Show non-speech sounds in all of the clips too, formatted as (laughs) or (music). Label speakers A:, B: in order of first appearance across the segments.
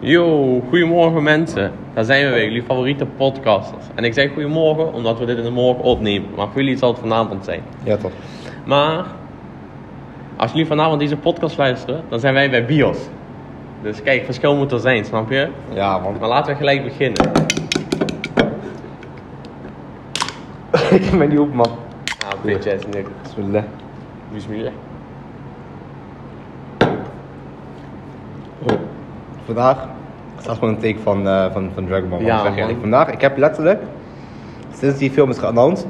A: Yo, goedemorgen mensen. Daar zijn we weer, jullie favoriete podcasters. En ik zeg goedemorgen omdat we dit in de morgen opnemen. Maar voor jullie zal het vanavond zijn.
B: Ja, toch.
A: Maar als jullie vanavond deze podcast luisteren, dan zijn wij bij BIOS. Dus kijk, verschil moet er zijn, snap je?
B: Ja, man.
A: Maar laten we gelijk beginnen. (laughs)
B: ik mij niet op, man.
A: Ah, bitch ass nigga.
B: Bismillah.
A: Bismillah.
B: Vandaag staat gewoon een take van, eh, van, van Dragon Ball.
A: Ja,
B: Ik zeg je
A: man.
B: eerlijk. Vandaag, ik heb letterlijk, sinds die film is geannounced,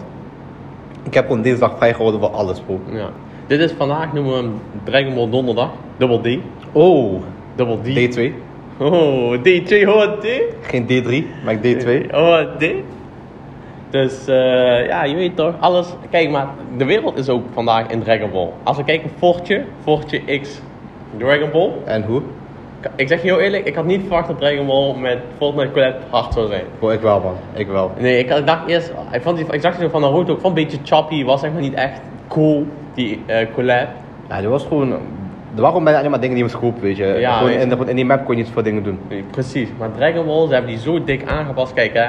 B: ik heb gewoon dinsdag vrijgehouden voor alles, bro.
A: Ja. Dit is vandaag, noemen we hem Dragon Ball Donderdag. Double D.
B: Oh,
A: Double D.
B: D2.
A: Oh, D2 hoort D.
B: Geen D3, maar D2.
A: Oh, dit? Dus eh, ja, je weet toch, alles. Kijk, maar de wereld is ook vandaag in Dragon Ball. Als we kijken, Fortje, Fortje X Dragon Ball.
B: En hoe?
A: Ik zeg je heel eerlijk, ik had niet verwacht dat Dragon Ball met Fortnite Collab hard zou zijn.
B: Bro, ik wel, man. Ik wel.
A: Nee, ik, ik dacht eerst, ik, vond die, ik zag die van Naruto ook van een beetje choppy, was zeg maar niet echt cool, die eh, collab.
B: Ja, er was gewoon... Er waren bijna alleen maar dingen die me groep, weet je.
A: Ja,
B: gewoon,
A: je.
B: in, in die map kon je niet veel dingen doen.
A: Precies, maar Dragon Ball, ze hebben die zo dik aangepast. Kijk hè,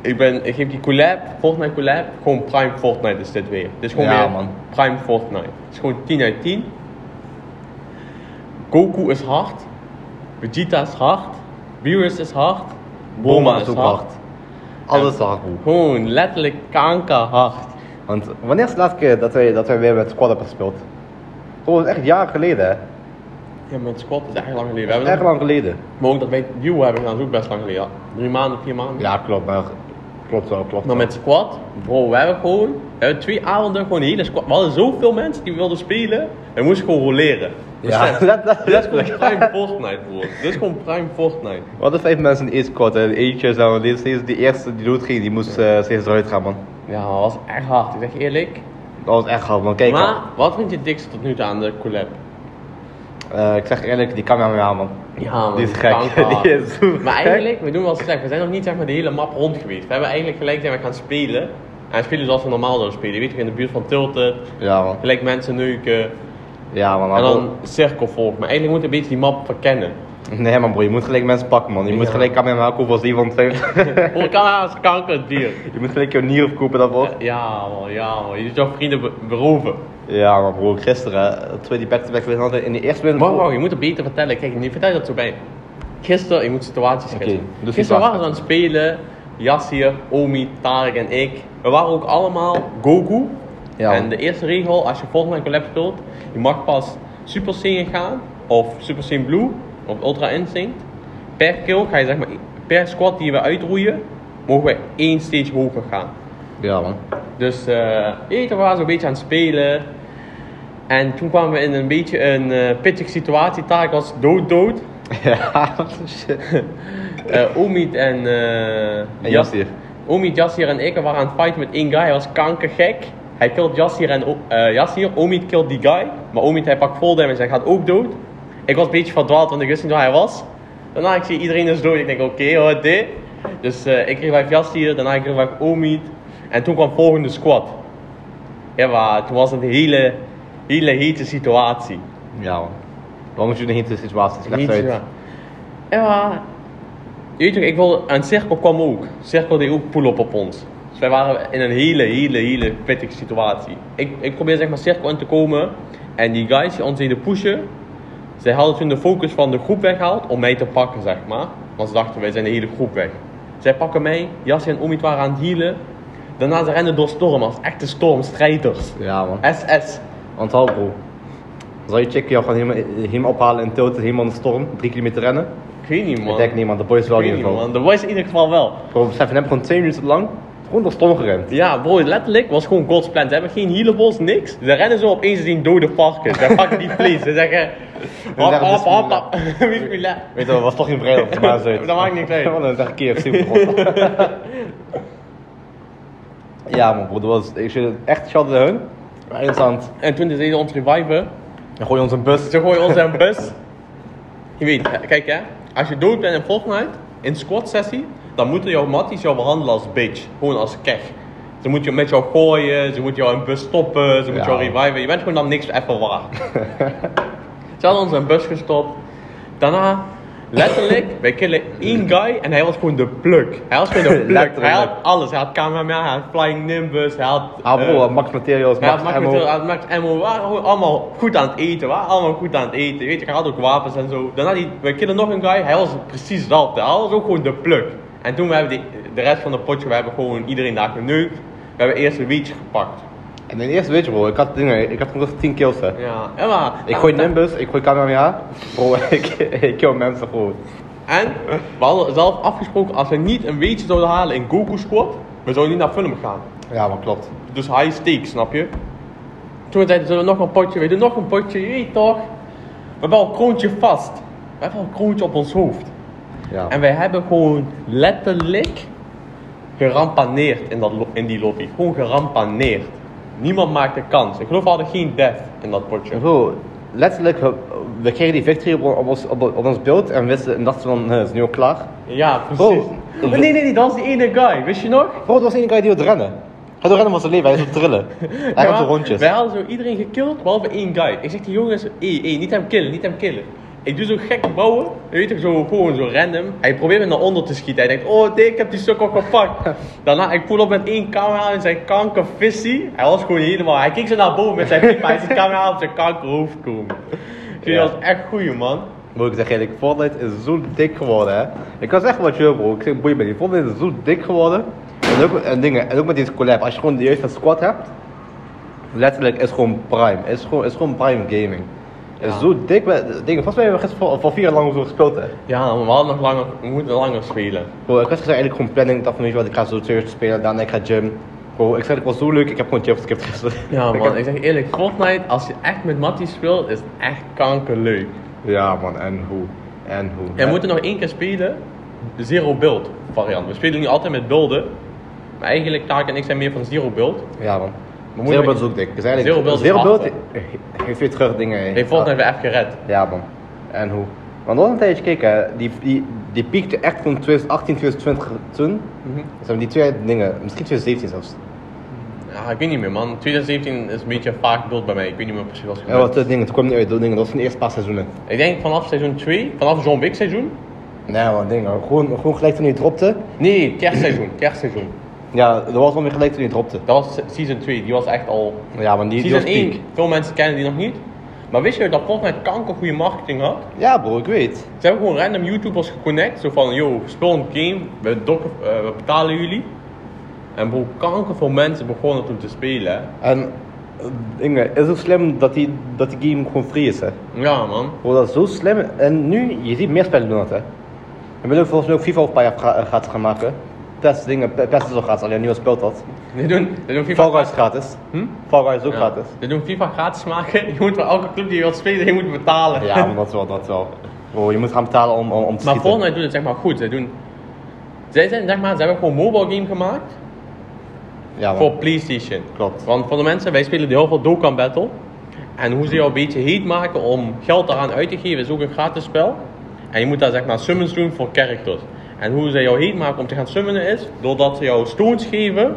A: ik, ben, ik geef die collab, Fortnite collab, gewoon Prime Fortnite is dit weer. Dit is gewoon
B: Ja,
A: weer
B: man.
A: Prime Fortnite. Het is gewoon 10 uit 10. Goku is hard, Vegeta is hard, Beerus is hard, Bulma is
B: ook
A: hard.
B: Alles is hard, bro.
A: Gewoon letterlijk kanker hard.
B: Want wanneer is de laatste keer dat wij, dat wij weer met squad hebben gespeeld? Gewoon echt jaren geleden, hè?
A: Ja, met squad is echt lang geleden. We
B: Echt
A: hebben
B: lang geleden.
A: maar ook dat wij duo hebben gedaan is ook best lang geleden. Drie maanden, vier maanden.
B: Ja, klopt, maar klopt wel, klopt.
A: Maar met squad, bro, we hebben gewoon, we hebben twee avonden gewoon een hele squad. We hadden zoveel mensen die wilden spelen, we moesten gewoon roleren.
B: Ja, (laughs) dat, dat,
A: Dit is
B: dat,
A: gewoon prime Fortnite, bro. Dit is gewoon prime Fortnite.
B: We hadden vijf mensen in en eentje zou die, steeds die eerste die doodging, die moest eh, steeds eruit gaan, man.
A: Ja, dat was echt hard, ik zeg je eerlijk.
B: Dat was echt hard, man. Kijk,
A: maar, wat vind je dikste tot nu toe aan de collab?
B: eh, ik zeg eerlijk, die cameraman, man.
A: Ja, man.
B: Die is gek. (laughs) Die is
A: Maar eigenlijk, we doen wel slecht. We zijn nog niet zeg maar de hele map rond geweest. We hebben eigenlijk gelijk zijn we gaan spelen. En spelen zoals we normaal zouden spelen. Je weet toch, in de buurt van Tilted.
B: Ja, man.
A: Gelijk mensen neuken.
B: Ja, man.
A: En dan cirkel volgen. Maar eigenlijk moet je een beetje die map verkennen.
B: Nee, man, bro. Je moet gelijk mensen pakken, man. Je moet gelijk cameraman kopen als die van twee.
A: Voor camera (laughs) is kankerdier.
B: je moet gelijk je nier opkopen daarvoor.
A: Ja man, ja man. Je doet jouw vrienden be- beroven.
B: Ja, maar bro, gisteren, eh, twee die back-to-back winnen hadden in de eerste win.
A: Wacht, wacht, je moet het beter vertellen. Kijk, nu vertel je dat zo bij. Gisteren, je moet situaties schetsen. Gisteren waren we aan het spelen. Yassir, Omi, Tarek en ik. We waren ook allemaal Goku.
B: Ja,
A: en de eerste regel, als je volgende een collab speelt, je mag pas Super Saiyan gaan. Of Super Saiyan Blue. Of Ultra Instinct. Per kill ga je zeg maar, per squad die we uitroeien, mogen we één stage hoger gaan.
B: Ja, man.
A: Dus eh weet je, we waren zo'n beetje aan het spelen. En toen kwamen we in een beetje een eh pittige situatie. Tarek was dood dood. (laughs)
B: Ja, shit. (laughs)
A: Eh Omid en, eh
B: En
A: Jas-
B: Yassir.
A: Omid, Yassir en ik waren aan het fighten met één guy. Hij was kankergek. Hij killt Yassir en O- eh Yassir. Omid killt die guy. Maar Omid hij pakt vol damage en gaat ook dood. Ik was een beetje verdwaald, want ik wist niet waar hij was. Daarna ik zie iedereen is dood. Ik denk oké, hoor dit. Dus eh, ik revive Yassir. Daarna ik revive Omid. En toen kwam volgende squad. Ja, maar toen was het een hele, hele hete situatie.
B: Ja, man. Waarom moet je niet in de situatie? Slecht
A: Niet
B: uit.
A: zo. Ja, maar... Je weet toch, ik wil... En Cirkel kwam ook. Cirkel deed ook pull-up op ons. Wij waren in een hele, hele, hele pittige situatie. Ik, ik probeer zeg maar Cirkel in te komen. En die guys die ons deden pushen... Zij hadden toen de focus van de groep weggehaald om mij te pakken, zeg maar. Want ze dachten, wij zijn de hele groep weg. Zij pakken mij, Jassie en Omid waren aan het healen. Daarna ze rennen door storm als echte stormstrijders.
B: Ja, man.
A: SS.
B: Want hou, bro. Zal je checken jou gewoon helemaal, helemaal ophalen in Tilted, helemaal in de storm, drie kilometer rennen?
A: Ik weet niet, man.
B: Ik denk niet, man. De boys wel in ieder geval.
A: man. De boys in ieder geval wel.
B: Bro, besef, we hebben gewoon twee minuten lang gewoon door storm gerend.
A: Ja, bro, letterlijk was gewoon God's plan. Ze hebben geen healables, niks. Ze rennen zo opeens ze zien dode varkens. Ze pakken die vlees. Ze zeggen... (laughs) Hop, hop, hop, (laughs) hop.
B: Weet je wel, was toch geen vrijdag op de maand uit. (laughs)
A: Dat maakt niks uit.
B: Want dan zeg ik KFC. Ja, man, bro. Dat was, ik echt schat hun. Maar interessant.
A: En toen deden ze ons reviven.
B: Dan gooi je ons een bus.
A: Ze gooien ons een bus. Je weet, kijk hè. Als je dood bent in Fortnite, in squad sessie, dan moeten jouw matties jou behandelen als bitch. Gewoon als kech. Ze moeten je met jou gooien, ze moeten jou in een bus stoppen, ze moeten
B: Ja.
A: jou reviven. Je bent gewoon dan niks even waard. (laughs) ze hadden ons in een bus gestopt. Daarna, Letterlijk, wij killen één guy en hij was gewoon de pluk. Hij was gewoon de (laughs) pluk. Hij had alles. Hij had cameraman, hij had Flying Nimbus, hij had...
B: Ah bro,
A: eh,
B: Max Materials,
A: had
B: Max
A: Max
B: Ammo.
A: Material, hij had Max Ammo. We waren gewoon allemaal goed aan het eten. We waren allemaal goed aan het eten. Weet je, hij had ook wapens en zo. Daarna, die, wij killen nog een guy. Hij was precies dat. Hij was ook gewoon de pluk. En toen we hebben die, de rest van de potje, we hebben gewoon iedereen daar geneukt. We hebben eerst een wietje gepakt.
B: En in de eerste weet je bro, ik had dingen, ik had gewoon 10 kills hè.
A: Ja, en maar...
B: Ik gooi Nimbus, ik gooi Kamehameha. Bro, (laughs) ik, ik kill mensen gewoon.
A: En we hadden zelf afgesproken, als we niet een weetje zouden halen in Goku Squad, we zouden niet naar film gaan.
B: Ja man, klopt.
A: Dus high stakes, snap je? Toen zeiden we nog een potje, we doen nog een potje, je weet toch? We hebben al een kroontje vast. We hebben al een kroontje op ons hoofd.
B: Ja.
A: En wij hebben gewoon letterlijk gerampaneerd in, dat in die lobby. Gewoon gerampaneerd. Niemand maakte kans. Ik geloof we hadden geen death in dat potje.
B: Bro, letterlijk, we, kregen die victory op, op, ons, op, op ons beeld en wisten en dachten van, eh, het is nu al klaar.
A: Ja, precies.
B: Bro,
A: nee, nee, nee, dat was die ene guy, wist je nog?
B: Bro, het was één guy die wilde rennen. Hij wilde rennen van zijn leven, hij wilde trillen. (laughs) Hij
A: Ja,
B: had de rondjes.
A: Wij hadden zo iedereen gekilld, behalve één guy. Ik zeg die jongens, hé, hé, niet hem killen, niet hem killen. Ik doe zo gekke bouwen, je weet toch, zo, gewoon zo random. Hij probeert me naar onder te schieten. Hij denkt, oh nee, ik heb die sukkel gepakt. (laughs) Daarna, ik voel op met één camera in zijn kankervissie. Hij was gewoon helemaal, hij keek zo naar boven met zijn piep, maar hij ziet de camera op zijn kankerhoofd komen. Die
B: Ja.
A: was echt goeie man.
B: Bro, ik zeg eerlijk, Fortnite is zo dik geworden, hè. Ik kan zeggen wat je bro. Ik zeg, boeien me niet. Fortnite is zo dik geworden. En ook, en dingen, en ook met deze collab. Als je gewoon de juiste squad hebt, letterlijk is gewoon prime. Is gewoon, is gewoon prime gaming.
A: Ja.
B: zo dik. Dingen, volgens mij hebben we gisteren voor, voor vier jaar lang of zo gespeeld, hè.
A: Ja, maar we hadden nog langer, we moeten langer spelen.
B: Bro, ik was gisteren eigenlijk gewoon planning. Ik dacht van, weet je wat, ik ga zo uur spelen. Daarna ik ga gym. Bro, ik zeg, het was zo leuk. Ik heb gewoon chips geskipt gisteren.
A: Ja (laughs)
B: Ik
A: man,
B: heb-
A: ik zeg eerlijk, Fortnite, als je echt met Mattie speelt, is het echt kankerleuk.
B: Ja, man. En hoe? En hoe?
A: En we moeten nog één keer spelen, zero build variant. We spelen nu altijd met builden, maar eigenlijk Taak en ik zijn meer van zero build.
B: Ja, man. Build is ook dik. Dus eigenlijk,
A: Build hard,
B: he- heeft weer terug dingen.
A: Heeft Fortnite weer even gered.
B: Ja, man. En hoe? Want nog een tijdje gekeken, die, die, die piekte echt van 2018, 2020 toen. Dus hebben die twee dingen, misschien 2017 zelfs.
A: Ja, ik weet niet meer man. 2017 is een beetje een vaak beeld bij mij. Ik weet niet meer precies wat er
B: Ja, wat dat dingen, toen kwam niet uit, dat dingen, dat was de eerste paar seizoenen.
A: Ik denk vanaf seizoen 2, vanaf John Wick seizoen.
B: Nee, man, dingen, gewoon, gewoon gelijk toen hij dropte.
A: Nee, kerstseizoen, kerstseizoen.
B: Ja, dat was alweer gelijk toen hij dropte.
A: Dat was season 2, die was echt al...
B: Ja, man, die,
A: season
B: piek.
A: 1, veel mensen kennen die nog niet. Maar wist je dat Fortnite kanker goede marketing had?
B: Ja, bro, ik weet.
A: Ze hebben gewoon random YouTubers geconnect. Zo van, yo, speel een game, we, dokken, eh, we betalen jullie. En bro, kanker veel mensen begonnen toen te spelen.
B: En eh, dingen, is ook slim dat die, dat die game gewoon free is, hè.
A: Ja man.
B: Bro, dat is zo slim. En nu, je ziet meer spellen doen dat, hè. We willen volgens mij ook FIFA over een paar jaar gratis gaan maken. PES dingen, Pe- PES is ook gratis, alleen nu speelt dat.
A: Ze doen, ze doen FIFA
B: Fall Guys is gratis.
A: Hm?
B: Fall Guys is ook
A: Ja.
B: gratis.
A: Ze doen FIFA gratis maken. (laughs) Je moet voor elke club die je wilt spelen, je moet betalen.
B: Ja, maar dat wel, dat wel. Bro, je moet gaan betalen om, om, om te
A: Maar
B: schieten.
A: Fortnite doet het zeg maar goed. Zij doen... Zij zijn zeg maar, ze hebben gewoon een mobile game gemaakt
B: Ja,
A: voor PlayStation.
B: Klopt.
A: Want voor de mensen, wij spelen heel veel Dokkan Battle. En hoe ze jou een beetje heet maken om geld daaraan uit te geven, is ook een gratis spel. En je moet daar zeg maar summons doen voor characters. En hoe ze jou heet maken om te gaan summonen is, doordat ze jou stones geven.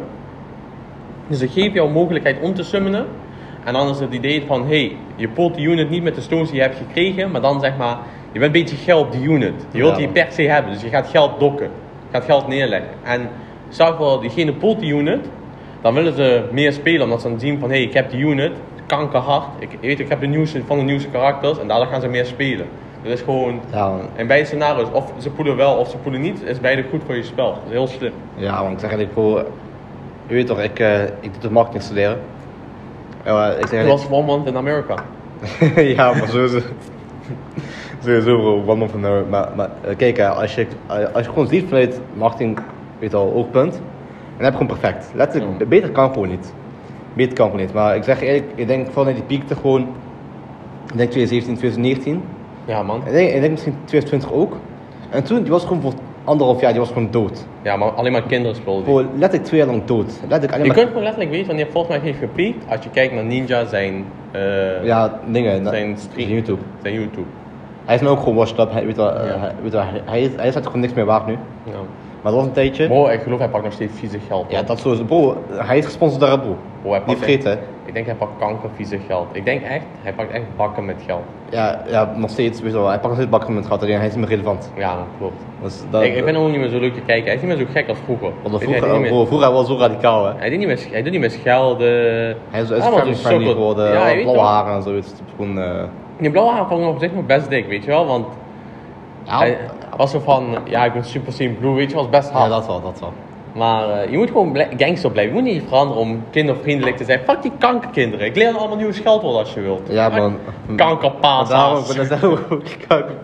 A: Dus ze geven jou mogelijkheid om te summonen. En dan is het idee van, hey, je pult die unit niet met de stones die je hebt gekregen, maar dan zeg maar, je bent een beetje geld op die unit. Je wilt die per se hebben, dus je gaat geld dokken. Je gaat geld neerleggen. En stel voor, diegene pult die unit, dan willen ze meer spelen, omdat ze dan zien van, hé, hey, ik heb die unit, kankerhard, ik, weet, ik heb de nieuwste van de nieuwste karakters, en daardoor gaan ze meer spelen. Dat is gewoon,
B: Ja, man.
A: in beide scenario's, of ze poelen wel of ze poelen niet, is beide goed voor je spel. Dat is heel slim.
B: Ja, man. Ik zeg eigenlijk, bro, je weet toch, ik, eh, ik doe de marketing studeren. Ja, ik zeg eigenlijk,
A: was one month in America. (laughs)
B: ja, maar sowieso. Sowieso, bro, one month an hour. Maar, maar eh, kijk, eh, als je, als je gewoon ziet vanuit marketing, weet al, oogpunt, dan heb je gewoon perfect. Letterlijk,
A: Ja.
B: beter kan gewoon niet. Beter kan gewoon niet. Maar ik zeg eerlijk, ik denk vanuit die piekte gewoon, ik denk 2017, 2019.
A: Ja, man.
B: Ik denk, ik denk misschien 2020 ook. En toen, die was gewoon voor anderhalf jaar, die was gewoon dood.
A: Ja, maar alleen maar kinderen speelden. die.
B: Gewoon letterlijk twee jaar lang dood. Letterlijk alleen
A: Je
B: maar...
A: kunt gewoon letterlijk weten wanneer Fortnite heeft gepiekt als je kijkt naar Ninja zijn, eh,
B: Ja, dingen.
A: zijn stream.
B: YouTube.
A: Zijn YouTube.
B: Hij is nu ook gewoon washed up. Hij, weet wel, eh,
A: Ja.
B: hij, weet wel, hij, hij is, hij is gewoon niks meer waard nu.
A: Ja.
B: Maar dat was een tijdje.
A: Bro, ik geloof hij pakt nog steeds vieze geld.
B: Ja, dat sowieso. Bro, hij is gesponsord door Red Bull.
A: Bro, hij
B: Niet
A: pakt
B: vergeten. hè.
A: Ik denk hij pakt kanker vieze geld. Ik denk echt, hij pakt echt bakken met geld.
B: Ja, ja, nog steeds. Weet je wel, hij pakt nog steeds bakken met geld, alleen hij is niet meer relevant.
A: Ja, man, klopt.
B: Dus dat,
A: ik, ik vind hem ook niet meer zo leuk te kijken. Hij is niet meer zo gek als vroeger.
B: Want
A: je, hij,
B: vroeger,
A: doet niet meer,
B: bro, vroeger hij was zo radicaal, hè.
A: hij, doet niet meer, hij doet niet meer schelden.
B: Hij is, is family friendly geworden,
A: Ja,
B: blauwe haren en zo. Het is gewoon, eh,
A: Die blauwe vond ik op zich nog best dik, weet je wel. Want
B: ja,
A: hij was zo van, ja, ik ben super Saiyan Blue, weet je was best
B: ja,
A: hard.
B: dat wel, dat wel.
A: Maar eh, je moet gewoon blij- gangster blijven. Je moet niet veranderen om kindervriendelijk te zijn. Fuck die kankerkinderen. Ik leer dan allemaal nieuwe scheldwoorden als je wilt.
B: Ja, man.
A: Kankerpaasa's.
B: Daarom, er zelf ook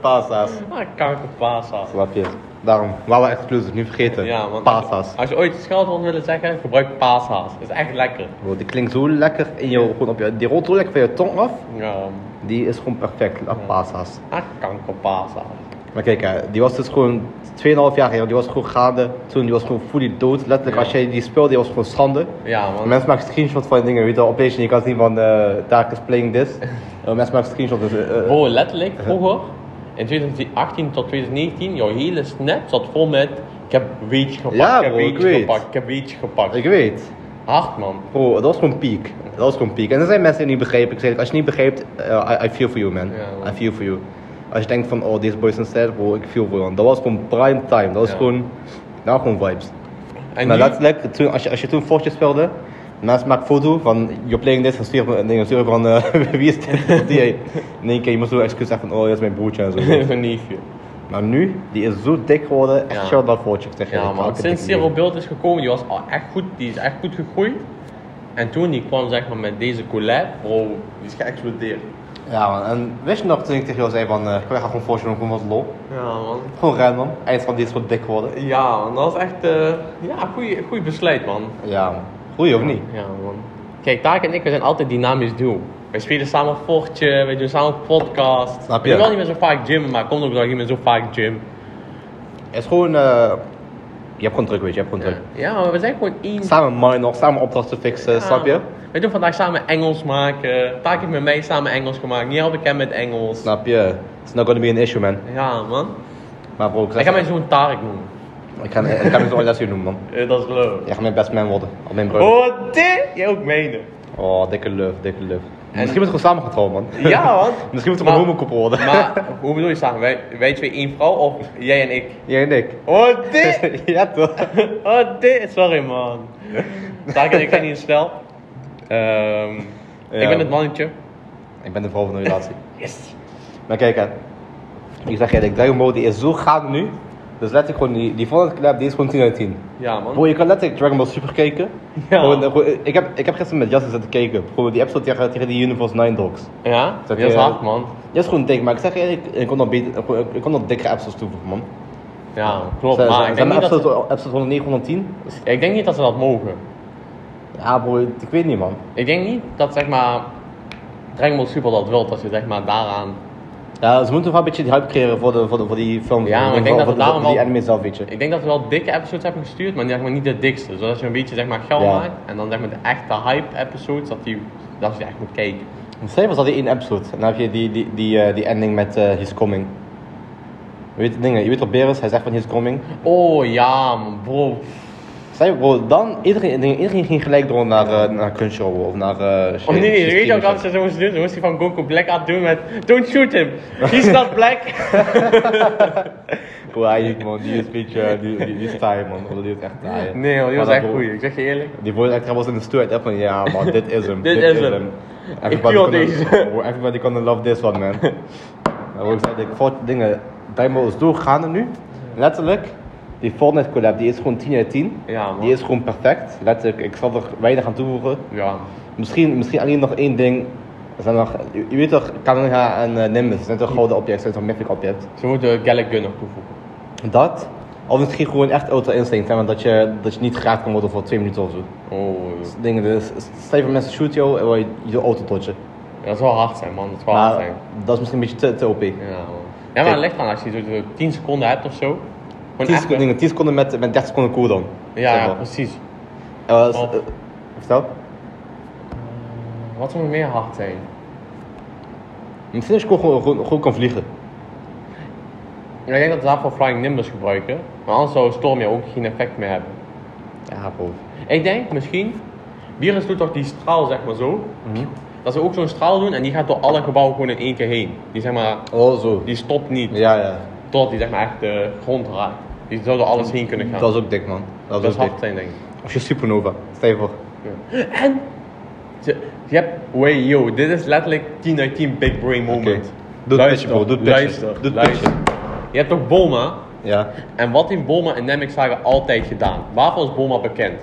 B: pasa's.
A: Ah, kankerpaasa's.
B: Snap je? Daarom, waren we exclusive, niet vergeten.
A: Ja, man.
B: Pasa's.
A: Als je ooit scheldwoord willen zeggen, gebruik paasa's. Dat is echt lekker.
B: Bro, die klinkt zo lekker in je, gewoon op je, die rolt zo lekker van je tong af.
A: Ja,
B: Die is gewoon perfect, ah, pasa's.
A: ah, kankerpaasa's.
B: Maar kijk, hè, die was dus gewoon 2,5 jaar geleden, die was gewoon gaande. Toen, die was gewoon fully dood. Letterlijk,
A: Ja.
B: als jij die speelde, die was gewoon schande.
A: Ja, man.
B: Mensen maken screenshots van dingen, weet je wel, op PlayStation, je kan zien van, eh Dark is playing this. (laughs) Eh, mensen maken screenshots, dus... eh, eh,
A: Bro, letterlijk, vroeger, in 2018 tot 2019, jouw hele snap zat vol met... Ik heb weetje gepakt,
B: Ja,
A: ik heb
B: bro, ik weet.
A: gepakt, ik heb weetje gepakt.
B: ik weet.
A: Hard, man.
B: Bro, dat was gewoon peak. Dat was gewoon peak. En er zijn mensen die het niet begrijpen. Ik zeg, als je het niet begrijpt, eh, I, I feel for you, man.
A: Ja, man.
B: I feel for you. Als je denkt van, oh, deze boys zijn sterk, bro, ik for you. Dat was gewoon prime time. Dat was
A: Ja.
B: gewoon, nou, gewoon vibes.
A: En
B: maar letterlijk, toen, als, je, als je toen Fortje speelde, mensen maken foto van, you're playing this, en stuur me- nee, stuur van, eh, (laughs) wie is dit? (laughs) Die, hey. In één keer, je moet zo excuus zeggen van, oh, dat is mijn broertje en zo.
A: Zo'n neefje.
B: maar nu, die is zo dik geworden, echt
A: Ja.
B: shout out Fortje, zeg je.
A: Ja,
B: hou
A: Sinds Zero. Build is gekomen, die was al echt goed, die is echt goed gegroeid. En toen die kwam zeg maar met deze collab, bro, die is geëxplodeerd.
B: Ja man, en wist je nog toen ik tegen jou zei van, eh, ik ga gewoon doen, gewoon wat lol.
A: Ja, man.
B: Gewoon random, eind van die is wat dik geworden.
A: Ja, man, dat was echt, eh ja, goeie, goeie besluit, man.
B: Ja man, goeie of niet?
A: Ja, man. Kijk, Taak en ik, we zijn altijd dynamisch duo. Wij spelen samen Fortje, we doen samen podcast.
B: Snap
A: We
B: je?
A: doen wel niet meer zo vaak gym, maar komt ook dat ik niet meer zo vaak gym.
B: Het is gewoon, eh, je hebt gewoon druk weet je, je hebt gewoon druk.
A: ja maar we zijn gewoon één.
B: Samen mind nog, samen opdrachten fixen,
A: Ja,
B: snap je?
A: Man. We doen vandaag samen Engels maken. Taak heeft met mij samen Engels gemaakt. Niet al bekend met Engels.
B: Snap je? It's not gonna be an issue man.
A: Ja, man.
B: Maar bro, ik,
A: Ik ga mijn zoon Tarek noemen.
B: ik ga, ik ga mijn zo'n lesje noemen man. (laughs)
A: Dat is leuk.
B: Jij gaat mijn best man worden, al mijn broer.
A: Oh, dit? Jij ook menen.
B: Oh, dikke love, dikke love.
A: En-
B: Misschien moeten we gewoon samen gaan trouwen man.
A: Ja, man. (laughs)
B: Misschien moeten we een homokoppel worden.
A: Maar, (laughs) hoe bedoel je samen? Wij, wij twee één vrouw of jij en ik?
B: Jij en ik.
A: Oh, dit?
B: ja toch?
A: Oh, dit? Sorry, man. Tarek en ik niet in stel. Ehm,
B: Ja.
A: Ik ben het mannetje.
B: Ik ben de vrouw van de relatie. (laughs)
A: Yes.
B: Maar kijk hè. Ik zeg je, Dragon Ball die is zo gaande nu. Dus letterlijk gewoon die, die volgende collab die is gewoon 10 uit 10.
A: Ja, man.
B: Bro, je kan letterlijk Dragon Ball Super kijken.
A: Ja.
B: Gewoon, eh, gewoon, ik, heb, ik heb gisteren met Jasper zitten kijken. Gewoon die episode tegen, tegen die Universe 9 Dogs.
A: Ja?
B: Dat
A: Dat is hard, man.
B: Dat is gewoon dik, maar ik zeg eerlijk, ik kon nog, beter, ik- kon nog dikkere episodes toevoegen, man.
A: Ja, klopt.
B: Zijn-
A: Maar
B: zijn-
A: ik
B: zijn
A: denk, niet dat
B: episode,
A: ze,
B: episode 109, 110?
A: ja, ik denk niet dat ze dat mogen.
B: Ja bro, ik weet niet man.
A: Ik denk niet dat, zeg maar, Dragon Ball Super dat wil, dat je, zeg maar, daaraan...
B: Ja, ze moeten wel een beetje die hype creëren voor, de, voor, de, voor die film.
A: Ja, maar ik denk dat
B: voor,
A: het daarom
B: voor die
A: wel-
B: anime zelf, weet je.
A: Ik denk dat we wel dikke episodes hebben gestuurd, maar, zeg maar niet de dikste. Zodat je een beetje, zeg maar, geld
B: Ja.
A: maakt. En dan, zeg maar, de echte hype episodes, dat, die, dat je echt moet kijken.
B: Stel was dat die één episode. En dan heb je die, die, die, eh, die ending met eh He's Coming. Je weet, dingen, je weet wat Beres, hij zegt van He's Coming.
A: Oh ja, man, bro.
B: Je bro, dan, iedereen, iedereen ging gelijk door naar, eh, naar Crunchyroll of naar... eh
A: Oh nee, nee, weet je wat ze zo moest doen? Ze moest van Goku Black aan doen met Don't shoot him, he's not black. (laughs)
B: Hij niet man, die is een beetje, eh, die, die, die is taai man, die is echt taai.
A: Nee man, die was echt goed, ik zeg je eerlijk.
B: Die voice actor was in de stoel, echt van ja man, dit is hem. (laughs)
A: Dit is hem.
B: Everybody gonna-
A: deze. (laughs)
B: Everybody gonna love this one man. Bro, ik zei, ik dingen, Diamond is doorgaande nu. Letterlijk, die Fortnite collab, die is gewoon 10 uit 10.
A: Ja man.
B: Die is gewoon perfect. Letterlijk, ik zal er weinig aan toevoegen.
A: Ja.
B: Misschien, misschien alleen nog één ding. Er zijn nog, je, je weet toch, Kamehameha en uh, Nimbus, zijn toch gouden objecten, zijn toch mythic objecten.
A: Ze moeten Gallic Gun nog toevoegen.
B: Dat, of misschien gewoon echt ultra instinct, hè, want dat je, dat je niet geraakt kan worden voor twee minuten of zo.
A: Oh,
B: Dus dingen, dus stel je voor mensen shoot jou en wil je je auto dodgen.
A: ja, dat zou hard zijn man, dat zou hard zijn.
B: dat is misschien een beetje te, te OP. 10
A: Ja man. Ja maar het ligt aan als je zo zo 10 seconden hebt of zo. Gewoon echt-
B: seconden, dingen, 10 seconden met, met 30 seconden cooldown.
A: Ja,
B: Zeg
A: ja, precies.
B: Eh, s-
A: Of-
B: eh, vertel?
A: Wat zou nog meer hard zijn?
B: Misschien je gewoon, gewoon, gewoon kan vliegen.
A: Ik denk dat ze daarvoor Flying Nimbus gebruiken. Maar anders zou Stormia ook geen effect meer hebben.
B: Ja, bro.
A: Ik denk misschien, Virus doet toch die straal zeg maar zo.
B: Mhm.
A: Dat ze ook zo'n straal doen en die gaat door alle gebouwen gewoon in één keer heen. Die zeg maar,
B: Oh, zo.
A: die stopt niet
B: Ja, ja.
A: tot die zeg maar echt de grond raakt. Die zou door alles heen kunnen gaan.
B: Dat is ook dik, man. Dat
A: Dat
B: is
A: hard
B: dik.
A: zijn denk ik.
B: Of je supernova. Stel je voor.
A: Ja. En, je, je hebt, wait yo, dit is letterlijk 10 uit 10 big brain moment.
B: Doe het
A: Luister,
B: bro. Doe het
A: luister,
B: Doe.
A: Je hebt toch Bulma?
B: Ja.
A: En wat heeft Bulma en Namek Saga altijd gedaan? Waarvoor is Bulma bekend?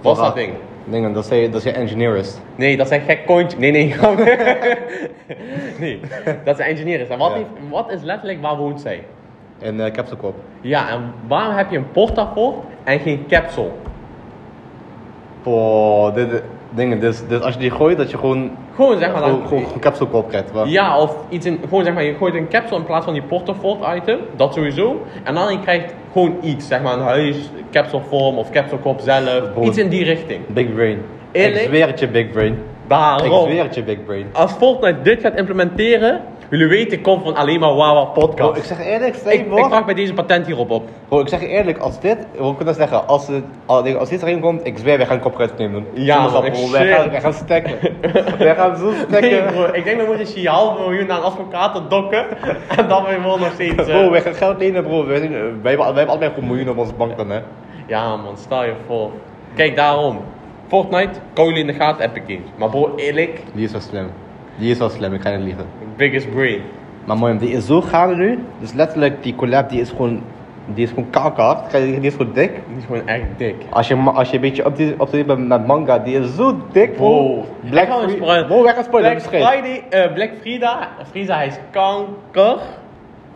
A: Wat is dat ding?
B: Dingen, dat je, dat is je engineer is.
A: Nee, dat zijn gek kontje. Nee, nee. (laughs) (laughs) nee, dat zijn engineers. En wat,
B: Ja.
A: heeft, wat is letterlijk waar woont zij?
B: En uh.
A: Ja, en waarom heb je een portafort en geen capsule?
B: Boah, dit, dingen, dus, dus als je die gooit, dat je gewoon,
A: Gewoon zeg maar.
B: gewoon, gewoon, krijgt. waar-
A: Ja, of iets in, gewoon zeg maar, je gooit een capsule in plaats van die portafort item, dat sowieso. En dan je krijgt gewoon iets, zeg maar een huis, capsule vorm of capsule kop zelf, iets in die richting.
B: Big brain.
A: Eerlijk?
B: Ik zweer het je, big brain. Ik
A: Daarom.
B: zweer het je, big brain.
A: Als Fortnite dit gaat implementeren, jullie weten, ik kom van alleen maar Wawa
B: Bro,
A: podcast.
B: ik zeg eerlijk,
A: Ik, ik vraag bij deze patent hierop op.
B: Bro, ik zeg je eerlijk, als dit, we kunnen zeggen, als, het, als, dit erin komt, ik zweer, wij gaan copyright claim doen.
A: Ja, man, ik
B: bro. Wij gaan, wij gaan stekken. (laughs) wij gaan zo stekken.
A: Nee bro, ik denk we moeten een half miljoen naar een advocaat dokken (laughs) en dan weer gewoon nog steeds... eh,
B: Bro, wij gaan geld lenen, bro. Wij, wij, hebben, wij hebben allebei gewoon miljoenen op onze bank dan, hè.
A: Ja man, stel je voor. Kijk daarom. Fortnite, kou jullie in de gaten, Epic Games. Maar bro, eerlijk,
B: Die is wel slim. Die is wel slim, ik ga niet liegen.
A: biggest brain.
B: Maar mooi, die is zo gaande nu. Dus letterlijk, die collab, die is gewoon, die is gewoon kakhard. Die is gewoon dik.
A: Die is gewoon echt dik.
B: Als je, als je een beetje to up to date bent met manga, die is zo dik, bro.
A: Bro,
B: Black,
A: ik ga hem
B: Fri-
A: spoilen.
B: bro, wij gaan spoilen,
A: Black. Friday, Black Frida, Frieza hij is kanker.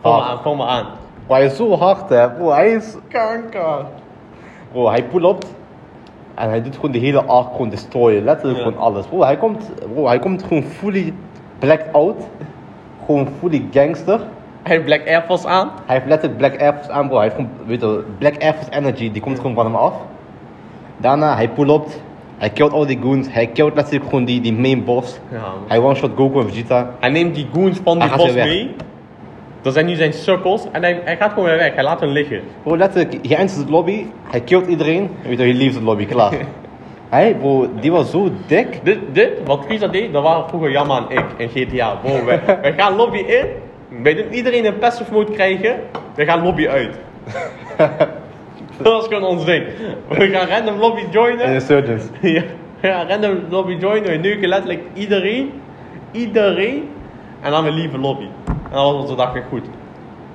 B: Hard.
A: aan, me aan.
B: Bro, hij is zo hard, hè. Bro, hij is kanker. Bro, hij pull-upt. En hij doet gewoon de hele arc gewoon destroyen. Letterlijk
A: Ja.
B: gewoon alles. Bro, hij komt, bro, hij komt gewoon fully blacked out. Gewoon fully gangster.
A: Hij heeft Black Air Force aan.
B: Hij heeft letterlijk Black Air Force aan, bro. Hij heeft gewoon, weet je, wel, Black Air Force energy, die komt gewoon van hem af. Daarna, hij pull-upt. Hij killt al die goons. Hij killt letterlijk gewoon die, die main boss.
A: Ja.
B: Hij one-shot Goku en Vegeta.
A: Hij neemt die goons van die
B: Hij gaat
A: bos
B: weer weg.
A: mee. Dat zijn nu zijn sukkels. En hij, hij gaat gewoon weer weg. Hij laat hen liggen.
B: Bro, letterlijk, hij entert de lobby. Hij killt iedereen. En weet je, hij leaves de lobby, klaar. (laughs) Hij, bro, die was zo dik.
A: Dit, dit, wat Frieza deed, dat waren vroeger Jamma en ik in GTA. Bro, wij, (laughs) wij gaan lobby in. Wij doen iedereen een passive mode krijgen. Wij gaan lobby uit. (laughs) dat is gewoon ons ding. We gaan random lobby joinen.
B: Insurgents.
A: ja, we gaan random lobby joinen. We neuken letterlijk iedereen. Iedereen. En dan weer lieve lobby. En dan was onze dag weer goed.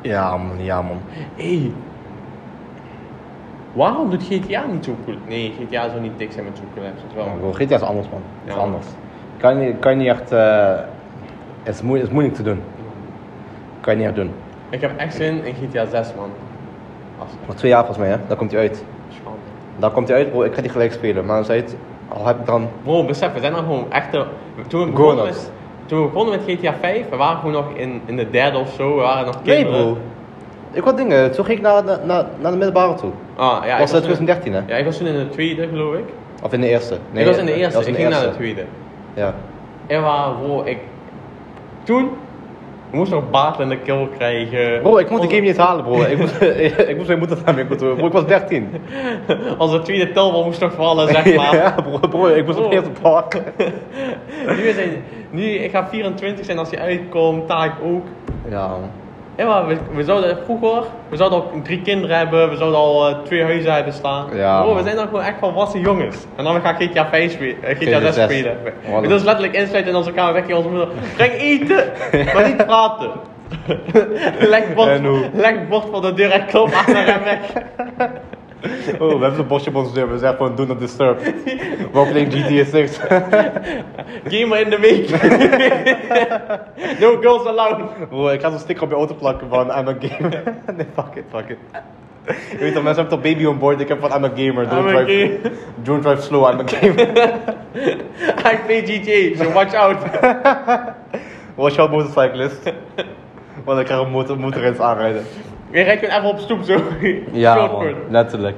B: Ja, man, ja, man.
A: Hé. Hey. Waarom doet GTA niet zo cool? Nee, GTA zou niet dik zijn met zo'n is wel.
B: Ja, GTA is anders, man. Is anders. Kan je, kan je niet echt... eh, het, is moeilijk, het is moeilijk te doen. Kan je niet echt doen.
A: Ik heb echt zin in GTA 6, man.
B: Nog twee jaar volgens mij, hè. Daar komt hij uit.
A: schande.
B: Daar komt hij uit, bro. Ik ga die gelijk spelen. Maar dan zei het... Al heb ik dan...
A: Bro, besef, we zijn dan gewoon echte. Toen we begonnen toen we begonnen met GTA 5, we waren gewoon nog in, in de derde of zo. We waren nog
B: Nee,
A: kinderen.
B: bro. Ik had dingen. Toen ging ik naar, naar, naar, de middelbare toe.
A: Ah, ja, ik
B: was
A: toen-
B: 2013, hè?
A: Ja, ik was toen in de tweede, geloof ik.
B: Of in de eerste?
A: ik was in de eerste, ik
B: in
A: ging naar de tweede.
B: Ja.
A: En waar, bro, ik. Toen. We moesten nog baat in de kill krijgen.
B: Bro, ik mocht de game niet halen, bro. Ik moest, (laughs) ik moest mijn moeder mijn kantoor. Bro, ik was 13. (laughs)
A: Onze tweede telbal moest nog vallen, zeg (laughs) maar.
B: ja, bro, bro, ik moest op eerste park.
A: nu, nu, ik ga 24 zijn als hij uitkomt, taak ook.
B: Ja, man.
A: Ja, maar we, we zouden vroeger, we zouden al drie kinderen hebben, we zouden al eh, twee huizen hebben staan.
B: Ja,
A: Bro, we zijn dan gewoon echt volwassen jongens. En dan gaan we GTA 5 spelen, eh, GTA 6
B: 6.
A: spelen.
B: Voilà.
A: We doen ons letterlijk insluiten in onze kamer, weg onze moeder. Breng eten, (laughs) maar niet praten. (laughs) leg bord,
B: En
A: leg bord voor de deur en klop aan en weg. (laughs)
B: Oh, we hebben zo'n bosje op onze deur. We zeggen gewoon do not disturb. We're playing GTA 6.
A: Gamer in de week. no girls allowed.
B: bro, ik ga zo'n sticker op je auto plakken van I'm a gamer. nee, fuck it, fuck it. Je weet toch, mensen hebben toch baby on board. Ik heb van I'm a gamer. Don't,
A: I'm a
B: drive,
A: gamer.
B: don't drive slow, I'm a gamer.
A: I play GTA, so watch out.
B: Was jouw motorcyclist? Want ik ga een motor, motor eens aanrijden.
A: Je rijdt gewoon even op stoep zo.
B: Ja, man. Letterlijk.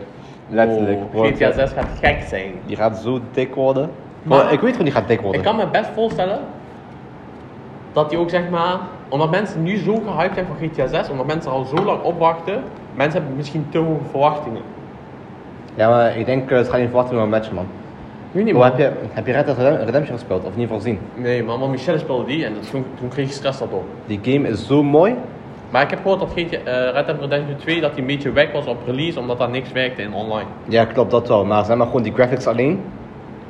B: Letterlijk.
A: Oh, GTA 6 gaat gek zijn.
B: Die gaat zo dik worden.
A: Maar-
B: ik weet gewoon die gaat dik worden.
A: Ik kan me best voorstellen dat hij ook zeg maar omdat mensen nu zo gehyped zijn voor GTA 6, omdat mensen al zo lang opwachten, mensen hebben misschien te hoge verwachtingen.
B: Ja, maar ik denk, eh, het gaat niet verwachten met een match, man.
A: Weet niet, man.
B: heb je, heb je Red Dead Redem- Redemption gespeeld? Of in ieder geval gezien?
A: Nee, man, want Michelle speelde die en dat, toen, toen kreeg je stress daardoor.
B: Die game is zo mooi.
A: Maar ik heb gehoord dat GTA, eh, Red Dead Redemption 2 dat die een beetje weg was op release, omdat daar niks werkte in online.
B: Ja, klopt, dat wel. Maar zeg maar gewoon die graphics alleen,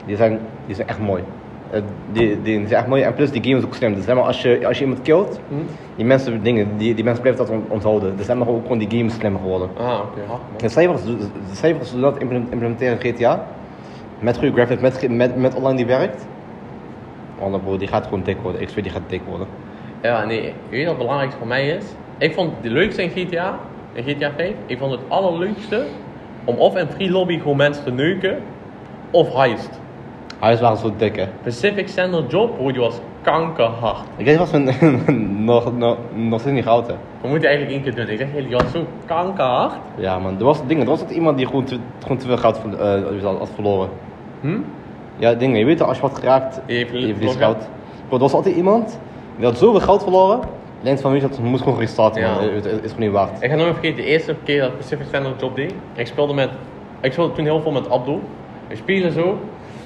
B: die zijn, die zijn echt mooi. Eh, die, die zijn echt mooi. En plus, die game is ook slim. Dus zeg maar, als je, als je iemand killt,
A: Hm?
B: die mensen, dingen, die, die mensen blijven dat on- onthouden. Dus zeg maar ook gewoon die game is slim geworden.
A: Ah, oké.
B: De cijfers, de cijfers zullen dat implement- implementeren in GTA. Met goede graphics, met, met, met online die werkt. Want bro, die gaat gewoon dik worden. X2 die gaat dik worden.
A: Ja, nee, weet je wat het belangrijkste voor mij is? Ik vond het leukste in GTA, in GTA 5, ik vond het allerleukste om of in free lobby gewoon mensen te neuken, of heist.
B: Huis waren zo dik, hè.
A: Pacific Standard Job, bro, die was kankerhard.
B: Ik weet wat we nog, nog, nog steeds niet goud, hè.
A: We moeten eigenlijk één keer doen. Ik zeg jullie, die was zo kankerhard.
B: Ja, man. Er was dingen. Er was altijd iemand die gewoon te, gewoon te veel goud eh, had verloren.
A: Hm?
B: Ja, dingen. Je weet als je wat geraakt,
A: Je
B: verliest goud. Bro, er was altijd iemand die had zoveel goud verloren. Je denkt van, dat moet gewoon restarten,
A: Ja.
B: man. Het, het is gewoon niet waard.
A: Ik ga nooit vergeten, de eerste keer dat Pacific Standard Job deed. Ik speelde met, ik speelde toen heel veel met Abdul. We spelen zo.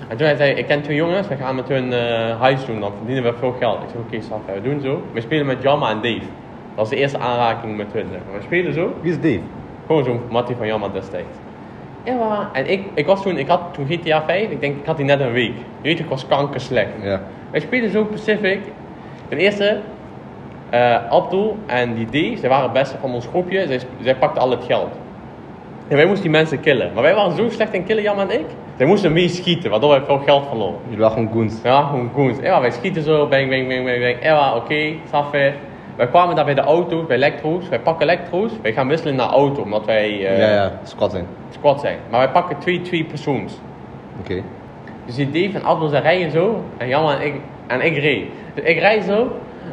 A: En toen hij zei, ik ken twee jongens, we gaan met hun eh heist doen, dan verdienen we veel geld. Ik zei, oké, okay, we doen zo. We spelen met Jamma en Dave. Dat was de eerste aanraking met hun. Zeg maar. We spelen zo.
B: Wie is Dave?
A: Gewoon zo'n Mattie van Jamma destijds. Ja, en ik, ik was toen, ik had toen GTA 5, ik denk, ik had die net een week. Je weet, ik was kanker slecht.
B: Ja.
A: Wij spelen zo Pacific. Ten eerste, eh Abdul en die D, zij waren het beste van ons groepje. Zij, zij pakten al het geld. En wij moesten die mensen killen. Maar wij waren zo slecht in killen, Jan en ik. Zij moesten mee schieten, waardoor wij veel geld verloren.
B: Jullie waren gewoon goons.
A: Ja, gewoon goons. Ja, wij schieten zo, bang, bang, bang, bang, bang. Ja, oké, okay. Wij kwamen daar bij de auto's, bij elektro's. Wij pakken elektro's. Wij gaan wisselen naar auto, omdat wij eh,
B: ja, ja. Squad zijn.
A: squad zijn. Maar wij pakken twee, twee persoons.
B: Oké.
A: Dus die Dave en Abdel ze rijden zo. En Jan en ik, en ik reed. Dus ik rijd zo.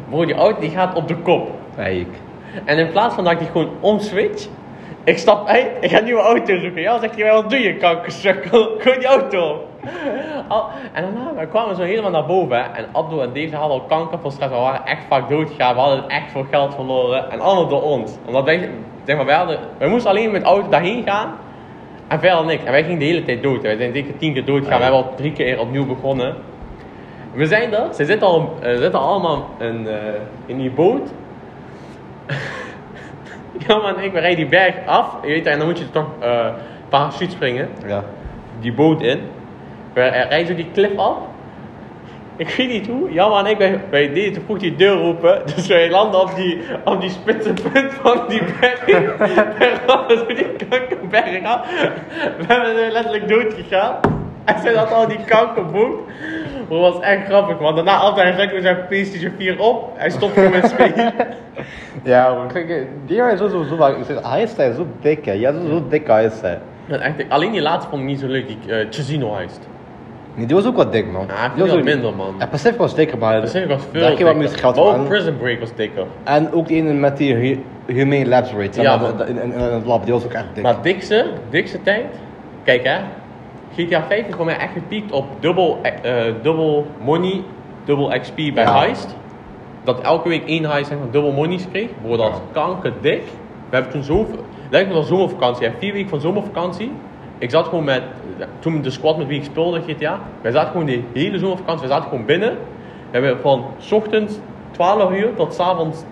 A: Bro, die auto die gaat op de kop.
B: Hey, ik.
A: En in plaats van dat ik die gewoon omswitch. Ik stap uit, ik ga een nieuwe auto zoeken. Ja, zegt hij, wat doe je kankersukkel? (laughs) Gooi die auto op. Al- En daarna, we kwamen zo helemaal naar boven. hè. En Abdul en Dave ze hadden al kanker van stress. We waren echt vaak doodgegaan. We hadden echt veel geld verloren. En allemaal door ons. Omdat wij, zeg maar, wij, hadden, wij moesten alleen met de auto daarheen gaan. En verder niks. En wij gingen de hele tijd dood. Wij zijn zeker tien keer dood gegaan. We hebben al drie keer opnieuw begonnen. We zijn er. Ze zitten, al, eh, zitten allemaal in, eh, in die boot. (laughs) ja man, ik rijden die berg af. Je weet, en dan moet je toch eh parachute springen.
B: Ja.
A: Die boot in. We rijden zo die klif af. Ik weet niet hoe. Jammer en ik, wij, wij deden te vroeg die deur open. (laughs) Dus wij landen op die, op die spitse punt van die berg. (laughs) We rammen zo die kankerberg af. We hebben er letterlijk dood gegaan. En zij had al die kankerboot. Dat was echt grappig, man. Daarna altijd ik zijn PlayStation 4 op. Hij stopt gewoon met spelen. (laughs)
B: Ja, maar kijk, eh, die jongen is zo, vaak. Hij is hij zo dik, hè. Ja, zo, zo dik hij is hij.
A: Ja, echt, alleen die laatste vond ik niet zo leuk, die uh, Chesino heist.
B: Nee, die was ook wat dik, man.
A: Ja,
B: Die was ook-
A: minder, man.
B: En Pacific was dikker, maar...
A: Pacific was veel
B: Daar wat
A: dikker.
B: meer geld
A: ook. Prison Break was dikker.
B: En ook die ene met die hu- Humane Labs Rate.
A: Ja,
B: in, in, in het lab, die was ook echt dik.
A: Maar dikste, dikste tijd. Kijk hè. GTA 5 heeft voor mij echt gepiekt op dubbel, dubbel money, dubbel XP bij
B: Ja.
A: heist. Dat elke week één heist zeg maar dubbel monies kreeg. Bro, dat is kankerdik. We hebben toen zoveel... Lijkt me wel zomervakantie. hè. Vier weken van zomervakantie. Ik zat gewoon met... Toen de squad met wie ik speelde GTA. Wij zaten gewoon de hele zomervakantie. We zaten gewoon binnen. We hebben van 's ochtends 12 uur tot 's avonds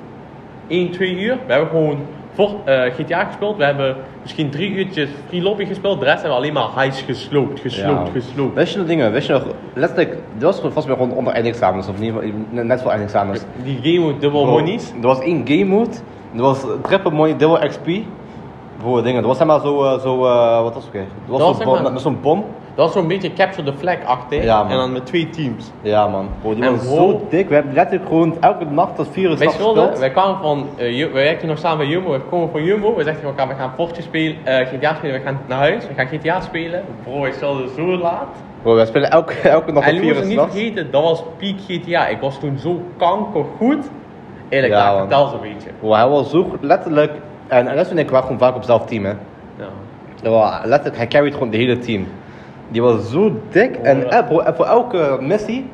A: 1, 2 uur. We hebben gewoon voor eh, GTA gespeeld. We hebben misschien drie uurtjes free lobby gespeeld. De rest hebben we alleen maar heist gesloopt, gesloopt,
B: Ja.
A: gesloopt.
B: Wist je nog dingen? Wist je nog... Letterlijk, dit was vast weer gewoon onder eindexamens. Of geval net voor eindexamens.
A: Die game met dubbel monies.
B: Er was één game mode. Er was triple money, dubbel XP. Voor dingen. Er was helemaal zo, eh, zo eh, wat was het weer?
A: Dat was
B: zo'n bom,
A: maar-
B: met, met zo'n bom.
A: Dat was zo'n beetje capture the flag achtig.
B: Ja,
A: en dan met twee teams.
B: Ja man, bro, die
A: En
B: was
A: bro-
B: zo dik. We hebben letterlijk gewoon elke nacht tot vier uur
A: Wij speelden,
B: gespeeld.
A: wij kwamen van, eh, wij werkten nog samen bij Jumbo, we komen van Jumbo, we zeggen tegen elkaar, we gaan Fortje spelen, eh, GTA spelen, we gaan naar huis, we gaan GTA spelen. Bro, wij speelden zo laat.
B: Bro, wij spelen elke, (laughs) elke nacht
A: En
B: tot
A: je
B: vier
A: moet
B: uur
A: het niet vergeten, dat was peak GTA. Ik was toen zo kankergoed. Eerlijk,
B: Ja, man.
A: vertel ze een beetje.
B: Bro, hij was zo goed, letterlijk. En, en dat vind ik wel gewoon vaak op zelf team hè.
A: Ja.
B: Letterlijk, hij carried gewoon de hele team. Die was zo dik. En
A: ja.
B: eh, bro, en voor elke missie,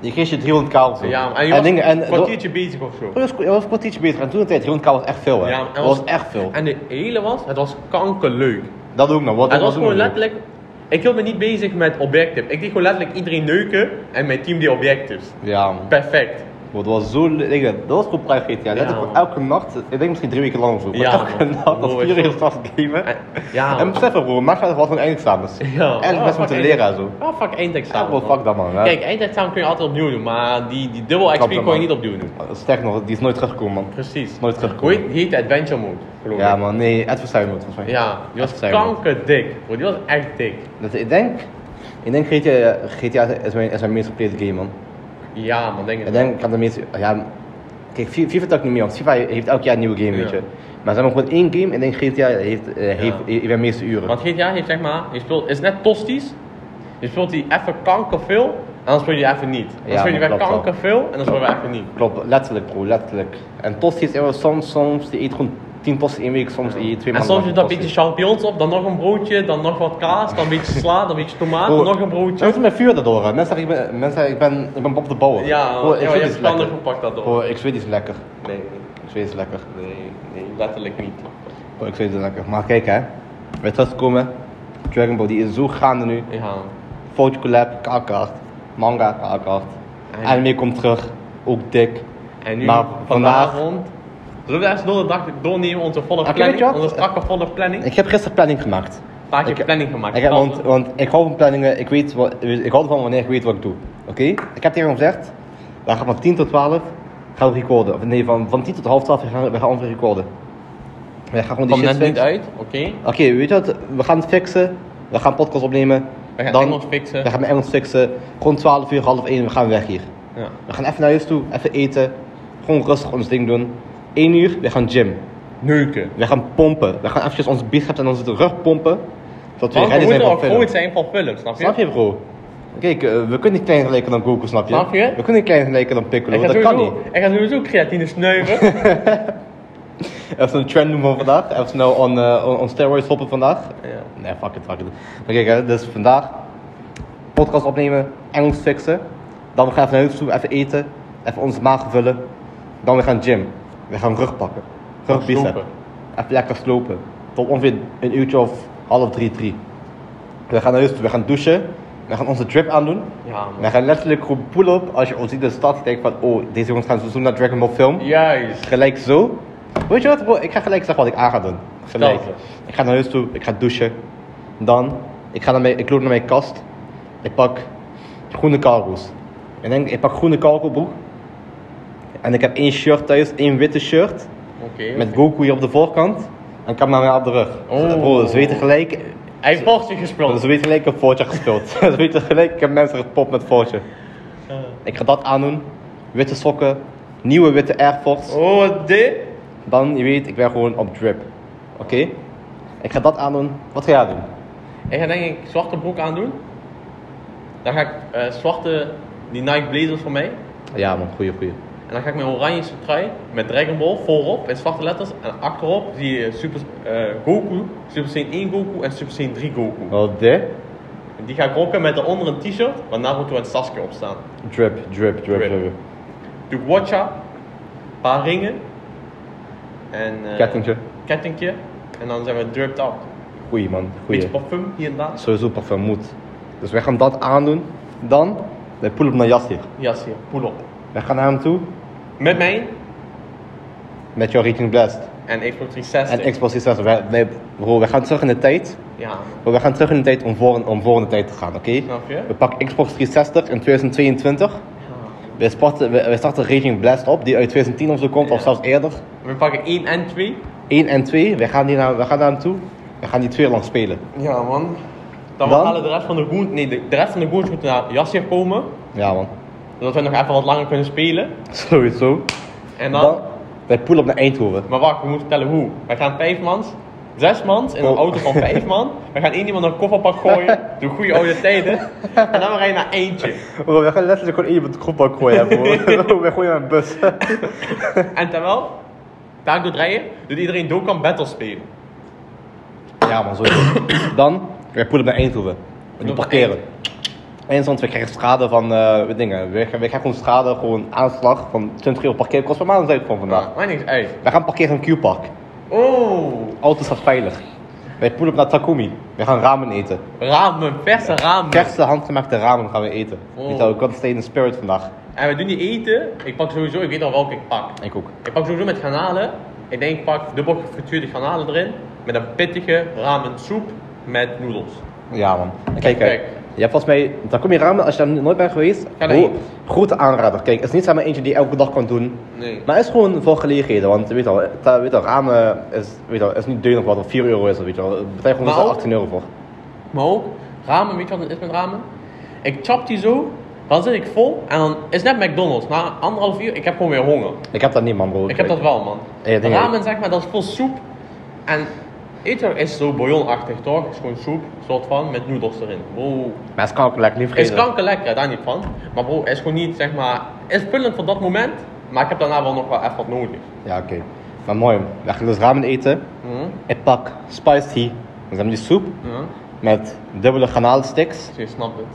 B: Die kreeg je 300k of zo.
A: Ja, en je was
B: dingen-
A: een kwartiertje bezig of zo.
B: Was, was een kwartiertje beter. En toen de tijd, 300k was echt veel, hè.
A: Ja,
B: dat was echt veel.
A: En de hele was, het was kankerleuk.
B: Dat doe ik nog. Wat
A: Het was
B: we
A: gewoon letterlijk, ik hield me niet bezig met objectives. Ik deed gewoon letterlijk iedereen neuken en mijn team die objectives.
B: Ja, man.
A: Perfect.
B: Dat was zo... ik Dat was gewoon GTA.
A: Ja,
B: elke nacht. Ik denk misschien drie weken lang of zo. Maar
A: Ja,
B: elke
A: man.
B: nacht als vier uur s'nachts gamen.
A: En- Ja.
B: En besef broer, maak uit wat gewoon eindexamens.
A: Ja.
B: Eigenlijk
A: Ah,
B: best moeten leren en zo.
A: Ah, fuck
B: Ja,
A: eindexamen.
B: bro,
A: man.
B: fuck dat man. hè.
A: Kijk, eindexamen kun je altijd opnieuw doen, maar die, die dubbel XP kon je niet opnieuw doen.
B: Sterk nog, die is nooit teruggekomen man.
A: Precies.
B: Nooit
A: Hoe
B: teruggekomen.
A: die heet Adventure Mode, geloof
B: Ja man, nee, Adversary Mode volgens mij.
A: Ja, die was kankerdik. Bro, die was echt dik.
B: Dat, ik denk, ik denk GTA, GTA is mijn, is mijn meest gespeelde game man.
A: Ja, man, denk ik.
B: Ik denk, had de meeste, ja, kijk, FIFA dat ik niet meer, want FIFA heeft elk jaar een nieuwe game, weet je. Maar ze hebben gewoon één game en denk GTA heeft, eh, heeft, heeft de meeste uren.
A: Want GTA heeft zeg maar, je speelt, is net tosties. Je speelt die even kankerveel, en dan speel je die even niet. Dan
B: Ja,
A: speel je weer
B: klopt wel.
A: kankerveel, en dan speel je weer even niet.
B: Klopt, letterlijk bro, letterlijk. En Tosti is even soms, soms, die eet gewoon 10 tosti in één week, soms eet je twee
A: En soms je
B: tosti.
A: beetje champignons op, dan nog een broodje, dan nog wat kaas, dan een beetje sla, dan een beetje tomaat, dan
B: Bro,
A: nog een broodje.
B: Mensen met vuur daardoor, hè. mensen zeggen ik ben, mensen zeggen, ik ben, ik ben Bob de Bouwer.
A: Ja,
B: Bro, ik
A: ja,
B: zweet
A: je hebt gepakt dat door.
B: Bro, ik zweet iets lekker.
A: Nee,
B: Ik zweet iets lekker.
A: nee, nee, letterlijk niet.
B: Bro, ik zweet iets lekker. Maar kijk hè, terug te komen. Dragon Ball, die is zo gaande nu.
A: Ja.
B: Foto collab, kaart. Manga, kaart.
A: En-
B: Anime komt terug, ook dik.
A: En nu,
B: Maar vandaag-
A: vanavond, zullen we eens door de dag doornemen onze volle
B: Oké,
A: planning,
B: je
A: onze strakke volle planning?
B: Ik heb gisteren planning gemaakt.
A: Staat je
B: ik-
A: planning gemaakt?
B: Ik heb, want, want ik hou van planningen, ik, weet wat, ik hou ervan wanneer ik weet wat ik doe. Oké? Ik heb tegen hem gezegd, we gaan van 10 tot 12 gaan we recorden. Of nee, van, van 10 tot half 12 we gaan we gaan ongeveer recorden. We gaan gewoon die
A: Komt
B: shit
A: net niet uit, oké.
B: Oké, weet je wat? We gaan het fixen. We gaan podcast opnemen.
A: We gaan
B: Dan-
A: Engels fixen.
B: We gaan mijn Engels fixen. Gewoon 12 uur, half 1, we gaan weg hier.
A: Ja.
B: We gaan even naar huis toe, even eten. Gewoon rustig ons ding doen. 1 uur, we gaan gym.
A: Neuken.
B: We gaan pompen. We gaan eventjes onze biceps en onze rug pompen. Zodat we
A: Want we
B: ready zijn
A: moeten
B: voor
A: ook
B: film.
A: zijn van film, snap je?
B: Snap je bro? Kijk, eh, we kunnen niet kleiner lijken dan Goku, snap je?
A: Snap je?
B: We kunnen niet kleiner lijken dan Piccolo,
A: Ik ga,
B: dat kan
A: sowieso,
B: niet.
A: ik ga sowieso creatine snuiven. (laughs)
B: Even zo'n trend doen van vandaag. Even snel on, eh, on, on steroids hoppen vandaag.
A: ja.
B: Nee, fuck it, fuck it. Maar kijk, hè, dus vandaag podcast opnemen, Engels fixen. Dan gaan we even naar huis toe, even eten, even onze maag vullen. Dan we gaan gym. We gaan rug pakken. Rug bicep. Even lekker slopen. Tot ongeveer een uurtje of half drie, drie. We gaan naar huis toe, we gaan douchen. We gaan onze drip aandoen.
A: Ja.
B: We gaan letterlijk gewoon pull-up als je ons ziet in de stad. Denk van, oh, deze jongens gaan zo naar Dragon Ball film.
A: Juist.
B: Gelijk zo. Weet je wat bro, ik ga gelijk zeggen wat ik aan ga doen. Gelijk. Ik ga naar huis toe, ik ga douchen. Dan, ik, ga naar mijn, ik loop naar mijn kast. Ik pak groene cargo's. Ik denk, ik pak groene cargo broek. En ik heb één shirt thuis, één witte shirt.
A: Oké.
B: Met Goku hier op de voorkant. En Kamehameha op de rug.
A: Oh.
B: Bro, ze weten gelijk,
A: Hij heeft Fortje gespeeld.
B: ze weten gelijk een voortje gespeeld. (laughs) ze weten gelijk, ik heb mensen gepopt met voortje.
A: Eh.
B: Ik ga dat aandoen. Witte sokken. Nieuwe witte Air Force.
A: Oh, wat dit?
B: Dan, je weet, ik ben gewoon op drip. Oké? Ik ga dat aandoen. Wat ga jij doen?
A: Ik ga denk ik zwarte broek aandoen. Dan ga ik eh, zwarte, die Nike Blazers van mij.
B: Ja man, goeie, goeie.
A: Dan ga ik mijn oranje trui met Dragon Ball voorop in zwarte letters. En achterop zie je Super, eh, Goku, Super Saiyan 1 Goku en Super Saiyan 3 Goku.
B: Wat dit?
A: En die ga ik rocken met daaronder een t-shirt waar Naruto en Sasuke op staan.
B: Drip, drip, drip,
A: Drip.
B: drip.
A: Doe ik watcha, een paar ringen. En, eh,
B: Kettingje.
A: Kettingje. En dan zijn we dripped out.
B: Goeie man,
A: Beetje
B: goeie.
A: parfum hier en daar.
B: Sowieso parfum moet. Dus wij gaan dat aandoen. Dan, wij pull op naar.
A: Jas hier, pull op.
B: Wij gaan naar hem toe.
A: Met mij
B: Met jouw Reaching Blast.
A: en Xbox 360.
B: En Xbox 360. Wij, wij, bro, wij gaan terug in de tijd.
A: Ja,
B: Bro, wij gaan terug in de tijd om voor, om voor in de tijd te gaan, oké?
A: snap je?
B: We pakken Xbox 360 in 2022.
A: Ja.
B: Wij starten, wij, wij starten Raging Blast op, die uit 2010 of zo komt, of zelfs eerder.
A: We pakken 1 en 2.
B: 1 en 2, wij gaan, die naar, wij gaan daar naartoe. We gaan die twee lang spelen.
A: Ja, man. Dan,
B: Dan?
A: halen de rest van de goons, nee, de, de rest van de goons moeten naar Jasje komen.
B: Ja man,
A: Zodat we nog even wat langer kunnen spelen.
B: sowieso.
A: En dan,
B: Dan, wij poelen op naar Eindhoven.
A: maar wacht, we moeten vertellen hoe. Wij gaan vijf mans in een
B: Oh.
A: auto van vijf man. We gaan één iemand een kofferpak gooien, (laughs) door goede oude tijden. En dan we rijden naar eentje.
B: Bro, we gaan letterlijk gewoon één met de groepbak gooien, (laughs) bro. wij gooien een bus. (laughs)
A: En terwijl, daar door het rijden, doet iedereen Dokkan Battle spelen.
B: ja man, sowieso. Dan, wij poelen op naar Eindhoven. We
A: Doen
B: parkeren. En soms we krijgen schade van eh, dingen. We, we krijgen gewoon schade, gewoon aanslag van 20 euro parkeerkost per maand, ik van vandaag.
A: Ja, niks uit.
B: We gaan parkeren in Q-Park.
A: Oh,
B: Auto staat veilig. Wij poelen op naar Takumi. We gaan ramen eten.
A: ramen, verse ramen.
B: Verse handgemaakte ramen gaan we eten.
A: Oh.
B: Weet je ik had in spirit vandaag.
A: En we doen die eten. Ik pak sowieso, ik weet al welke ik pak.
B: Ik ook.
A: Ik pak sowieso met garnalen. Ik denk ik pak dubbel gefrituurde garnalen erin. Met een pittige ramen soep met noedels.
B: Ja man. Kijk,
A: Kijk.
B: kijk. Je hebt volgens mij, Takumi ramen, als je daar nooit bent geweest,
A: Ga
B: grote aanrader. Kijk, het is niet maar eentje die je elke dag kan doen.
A: Nee.
B: Maar het is gewoon voor gelegenheden, want weet je wel, ta- weet je wel ramen is, weet je wel, is niet duur of wat, of 4 euro is, weet je wel. Het betaalt gewoon
A: Maar
B: zo'n
A: ook-
B: 18 euro voor.
A: Maar ook, ramen, weet je wat het is met ramen? Ik chop die zo, dan zit ik vol en dan is het net McDonald's. Na anderhalf uur, ik heb gewoon weer honger.
B: Ik heb dat niet man bro.
A: Ik heb dat wel, man. Ramen, zeg maar, dat is vol soep. En eten is zo bouillonachtig, toch? Het is gewoon soep, soort van, met noedels erin. Wow.
B: Maar het kan ook lekker, niet
A: Het is
B: vergeten.
A: kanker lekker, daar niet van. Maar bro, het is gewoon niet, zeg maar, het is vullend voor dat moment. Maar ik heb daarna wel nog wel even wat nodig.
B: Ja, oké. Maar mooi, we gaan dus ramen eten.
A: Mhm.
B: Ik pak spiced tea. We hebben die soep
A: Ja,
B: met dubbele garnaalsticks.
A: dus je snapt het.